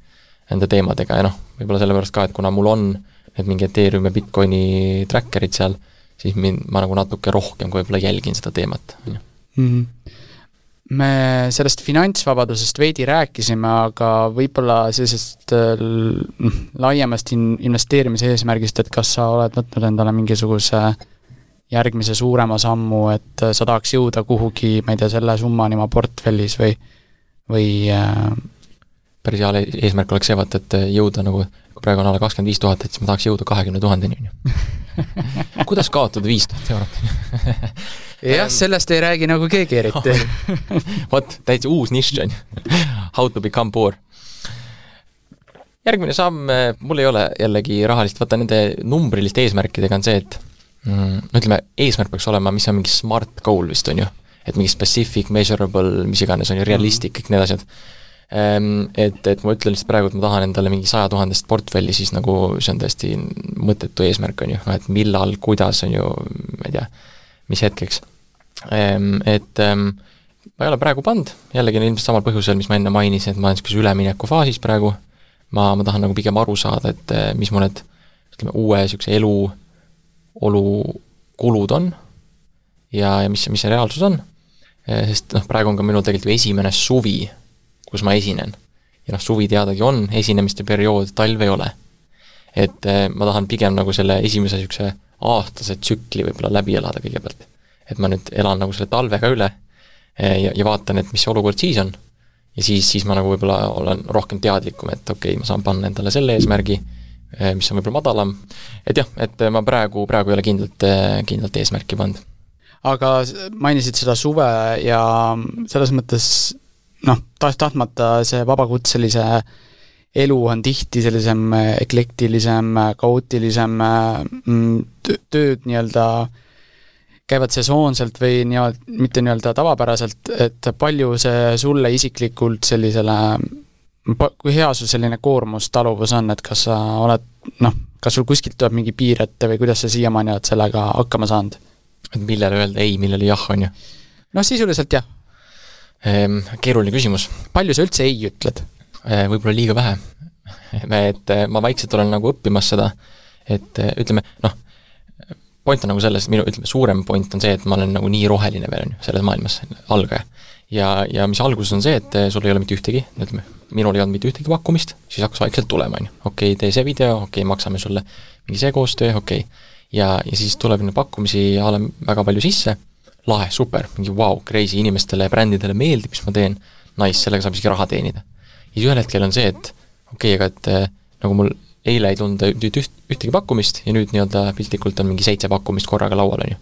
nende teemadega ja noh, võib-olla sellepärast ka, et kuna mul on need mingi Ethereum ja Bitcoini tracker'id seal, siis mind, ma nagu natuke rohkem võib-olla jälgin seda teemat, on ju. Mhm. me sellest finantsvabadusest veidi rääkisime, aga võib-olla sellisest noh, laiemast in-, investeerimise eesmärgist, et kas sa oled võtnud endale mingisuguse järgmise suurema sammu, et sa tahaks jõuda kuhugi, ma ei tea, selle summani oma portfellis või, või äh, päris hea eesmärk oleks see, vaata, et jõuda nagu, kui praegu on alla kakskümmend viis tuhat, et siis ma tahaks jõuda kahekümne tuhandeni, on ju. kuidas kaotada viis tuhat eurot jah, sellest ei räägi nagu keegi eriti vot, täitsa uus nišš on ju. How to become poor. järgmine samm, mul ei ole jällegi rahalist, vaata nende numbriliste eesmärkidega on see, et mm, no ütleme, eesmärk peaks olema, mis on mingi smart goal vist, on ju. et mingi specific, measurable, mis iganes, on ju, realistic, kõik need asjad et, et ma ütlen lihtsalt praegu, et ma tahan endale mingi saja tuhandest portfelli, siis nagu see on täiesti mõttetu eesmärk, on ju, noh et millal, kuidas, on ju, ma ei tea, mis hetkeks. Ehm, et ehm, ma ei ole praegu pannud, jällegi ilmselt samal põhjusel, mis ma enne mainisin, et ma olen niisuguses üleminekufaasis praegu, ma, ma tahan nagu pigem aru saada, et eh, mis mu need ütleme, uue niisuguse elu, olu kulud on ja, ja mis, mis see reaalsus on, eh, sest noh, praegu on ka minul tegelikult ju esimene suvi kus ma esinen. ja noh, suvi teadagi on esinemiste periood, talv ei ole. et eh, ma tahan pigem nagu selle esimese niisuguse aastase tsükli võib-olla läbi elada kõigepealt. et ma nüüd elan nagu selle talve ka üle eh, ja, ja vaatan, et mis see olukord siis on. ja siis, siis ma nagu võib-olla olen rohkem teadlikum, et okei okay,, ma saan panna endale selle eesmärgi, eh, mis on võib-olla madalam, et jah, et ma praegu, praegu ei ole kindlalt, kindlalt eesmärki pannud aga mainisid seda suve ja selles mõttes noh, tahes-tahtmata see vabakutselise elu on tihti sellisem eklektilisem, kaootilisem, mm, tööd nii-öelda käivad sesoonselt või nii-öelda, mitte nii-öelda tavapäraselt, et palju see sulle isiklikult sellisele, kui hea sul selline koormustaluvus on, et kas sa oled noh, kas sul kuskilt tuleb mingi piir ette või kuidas sa siiamaani oled sellega hakkama saanud? et millele öelda ei, millele jah, on ju? noh, sisuliselt jah keeruline küsimus. palju sa üldse ei ütled? Ehm, võib-olla liiga vähe. et eh, ma vaikselt olen nagu õppimas seda, et eh, ütleme noh, point on nagu selles, minu ütleme, suurem point on see, et ma olen nagu nii roheline veel, on ju, selles maailmas, algaja. ja, ja mis alguses on see, et eh, sul ei ole mitte ühtegi, ütleme, minul ei olnud mitte ühtegi pakkumist, siis hakkas vaikselt tulema, on ju. okei okay,, tee see video, okei okay,, maksame sulle mingi see koostöö, okei okay.. ja, ja siis tuleb neid pakkumisi väga palju sisse lahe, super, mingi vau wow,, crazy, inimestele ja brändidele meeldib, mis ma teen, nice, sellega saab isegi raha teenida. ja siis ühel hetkel on see, et okei okay,, aga et äh, nagu mul eile ei tulnud üht, üht, ühtegi pakkumist ja nüüd nii-öelda piltlikult on mingi seitse pakkumist korraga laual, on ju.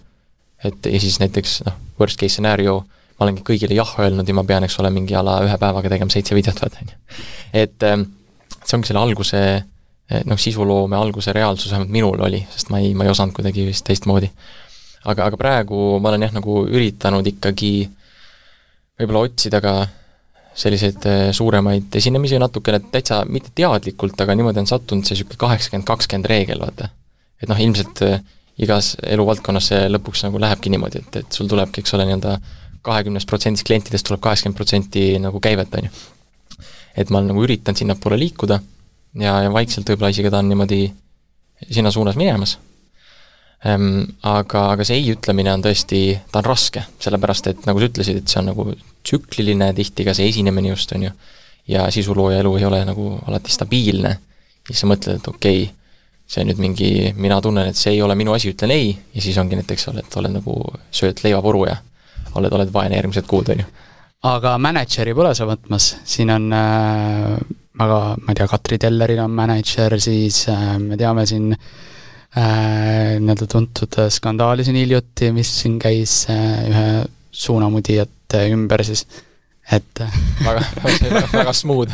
et ja siis näiteks noh, worst case scenario, ma olengi kõigile jah öelnud ja ma pean, eks ole, mingi a la ühe päevaga tegema seitse videot, vaata, on ju. et ähm, see ongi selle alguse noh, sisuloome alguse reaalsus vähemalt minul oli, sest ma ei, ma ei osanud kuidagi vist teistmoodi aga, aga praegu ma olen jah, nagu üritanud ikkagi võib-olla otsida ka selliseid äh, suuremaid esinemisi natukene täitsa mitte teadlikult, aga niimoodi on sattunud see niisugune kaheksakümmend, kakskümmend reegel, vaata. et noh, ilmselt äh, igas eluvaldkonnas see lõpuks nagu lähebki niimoodi, et, et sul tulebki, eks ole, nii-öelda kahekümnest protsendist klientidest tuleb kaheksakümmend protsenti nagu käivet, on ju. et ma olen nagu üritanud sinnapoole liikuda ja, ja vaikselt võib-olla isegi tahan niimoodi sinna suunas minemas aga, aga see ei ütlemine on tõesti, ta on raske, sellepärast et nagu sa ütlesid, et see on nagu tsükliline tihti ka see esinemine just, on ju, ja sisulooja elu ei ole nagu alati stabiilne, siis sa mõtled, et okei okay,, see nüüd mingi, mina tunnen, et see ei ole minu asi, ütlen ei, ja siis ongi näiteks, oled, oled nagu, sööd leivapuru ja oled, oled vaene järgmised kuud, on ju. aga mänedžeri pole sa võtmas, siin on äh, väga, ma ei tea, Katri Telleril on mänedžer, siis äh, me teame siin äh, äh, nii-öelda tuntud skandaali siin hiljuti, mis siin käis äh, ühe suunamudijate ümber siis, et äh, väga, väga, smooth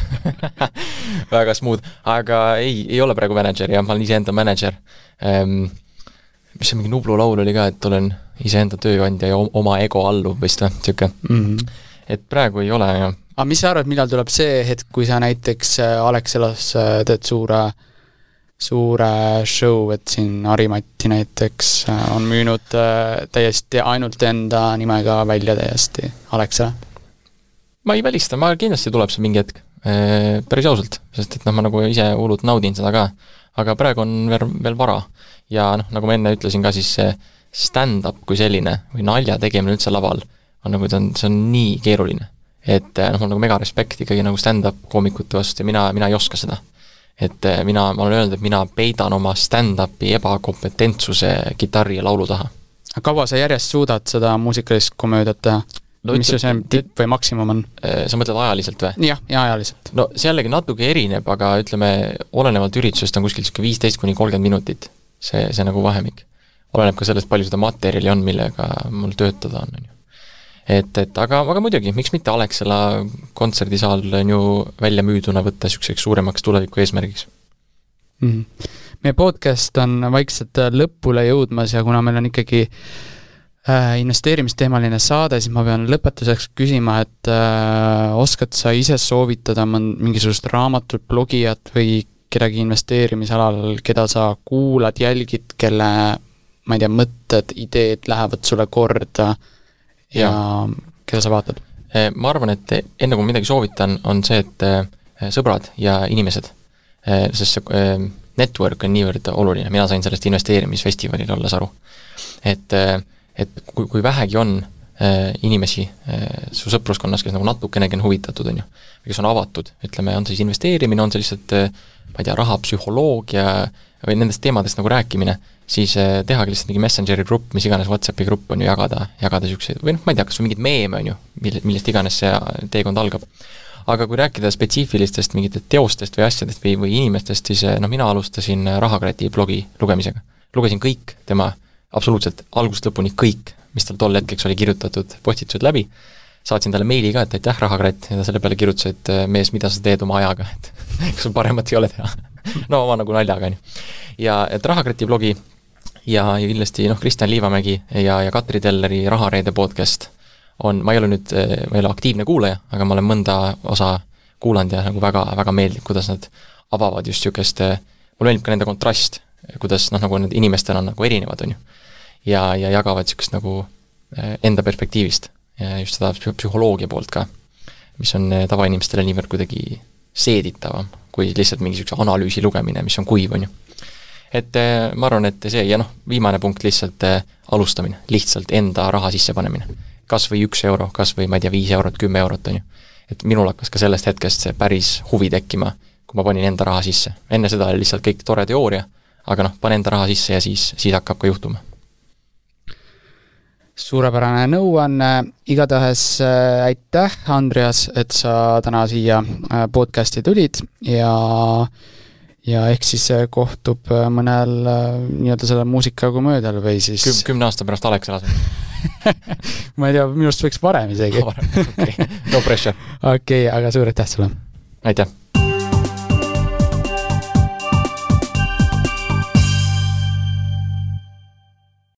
väga smooth, aga ei, ei ole praegu mänedžer jah, ma olen iseenda mänedžer ähm,. mis see mingi Nublu laul oli ka, et olen iseenda tööandja ja oma ego alluv vist või, niisugune mm. -hmm. et praegu ei ole jah. aga mis sa arvad, millal tuleb see hetk, kui sa näiteks äh, Alexelas teed suure äh, suure show, et siin Harimati näiteks äh, on müünud äh, täiesti ainult enda nimega välja täiesti Alexale? ma ei välista, ma kindlasti tuleb see mingi hetk, äh, päris ausalt, sest et noh, ma nagu ise hullult naudin seda ka, aga praegu on veel, veel vara. ja noh, nagu ma enne ütlesin ka, siis see stand-up kui selline või nalja tegemine üldse laval on nagu, ta on, see on nii keeruline. et noh, mul nagu mega respekt ikkagi nagu stand-up koomikute vastu ja mina, mina ei oska seda et eh, mina, ma olen öelnud, et mina peidan oma stand-up'i ebakompetentsuse kitarri ja laulu taha. aga kaua sa järjest suudad seda muusikalist komöödiat teha? no, mis su see tipp või maksimum on? sa mõtled ajaliselt või? jah, ja ajaliselt. no see jällegi natuke erineb, aga ütleme, olenevalt üritusest on kuskil niisugune viisteist kuni kolmkümmend minutit see, see nagu vahemik. oleneb ka sellest, palju seda materjali on, millega mul töötada on, on ju. Et, et aga, aga muidugi, miks mitte Alexela kontserdisaal on ju välja müüduna võtta niisuguseks suuremaks tuleviku eesmärgiks mm. -hmm. meie podcast on vaikselt lõpule jõudmas ja kuna meil on ikkagi äh, investeerimisteemaline saade, siis ma pean lõpetuseks küsima, et äh, oskad sa ise soovitada mõnd-, mingisugust raamatut, blogijat või kedagi investeerimisalal, keda sa kuulad, jälgid, kelle ma ei tea, mõtted, ideed lähevad sulle korda ja, ja keda sa vaatad? Eh, ma arvan, et enne kui midagi soovitan, on see, et eh, sõbrad ja inimesed, eh, sest see network on niivõrd oluline, mina sain sellest investeerimisfestivalil olles aru. et, et kui, kui vähegi on inimesi su sõpruskonnas, kes nagu natukenegi on huvitatud, on ju, kes on avatud, ütleme, on see siis investeerimine, on see lihtsalt ma ei tea, rahapsühholoogia või nendest teemadest nagu rääkimine, siis eh, tehagi lihtsalt mingi Messengeri grupp, mis iganes Whatsappi grupp on ju, jagada, jagada niisuguseid, või noh, ma ei tea, kas või mingeid meeme, on ju, mille, millest iganes see teekond algab. aga kui rääkida spetsiifilistest mingitest teostest või asjadest või, või inimestest, siis eh, noh, mina alustasin Rahakrati blogi lugemisega. lugesin kõik tema, absoluutselt algusest lõpuni kõik, mis tal tol hetkeks oli kirjutatud, postitused läbi, saatsin talle meili ka, et aitäh, Rahakratt, ja ta selle peale kirjutas, et äh, mees, mida sa teed oma ajaga, et kas sul paremat ei ole teha no oma nagu naljaga, on ju. ja et Rahakrati blogi ja, ja kindlasti noh, Kristjan Liivamägi ja, ja Katri Telleri Rahareede podcast on, ma ei ole nüüd, äh, ma ei ole aktiivne kuulaja, aga ma olen mõnda osa kuulanud ja nagu väga, väga meeldib, kuidas nad avavad just niisugust, äh, mulle meeldib ka nende kontrast, kuidas noh, nagu need inimestel on nagu erinevad, on ju. ja, ja jagavad niisugust nagu enda perspektiivist just seda psühholoogia poolt ka, mis on eh, tavainimestele niivõrd kuidagi seeditavam kui lihtsalt mingi niisuguse analüüsi lugemine, mis on kuiv, on ju. Et eh, ma arvan, et see ja noh, viimane punkt lihtsalt eh, alustamine, lihtsalt enda raha sissepanemine. kas või üks euro, kas või ma ei tea, viis eurot, kümme eurot, on ju. et minul hakkas ka sellest hetkest see päris huvi tekkima, kui ma panin enda raha sisse. enne seda oli lihtsalt kõik tore teooria, aga noh, pane enda raha sisse ja siis, siis hakkab ka juhtuma suurepärane nõuanne, igatahes äh, aitäh, Andreas, et sa täna siia äh, podcast'i tulid ja ja ehk siis kohtub äh, mõnel nii-öelda selle muusikaga möödal või siis Küm, kümne aasta pärast Alexelas ma ei tea, minu arust võiks varem isegi okei, no pressure. okei okay,, aga suur aitäh sulle! aitäh!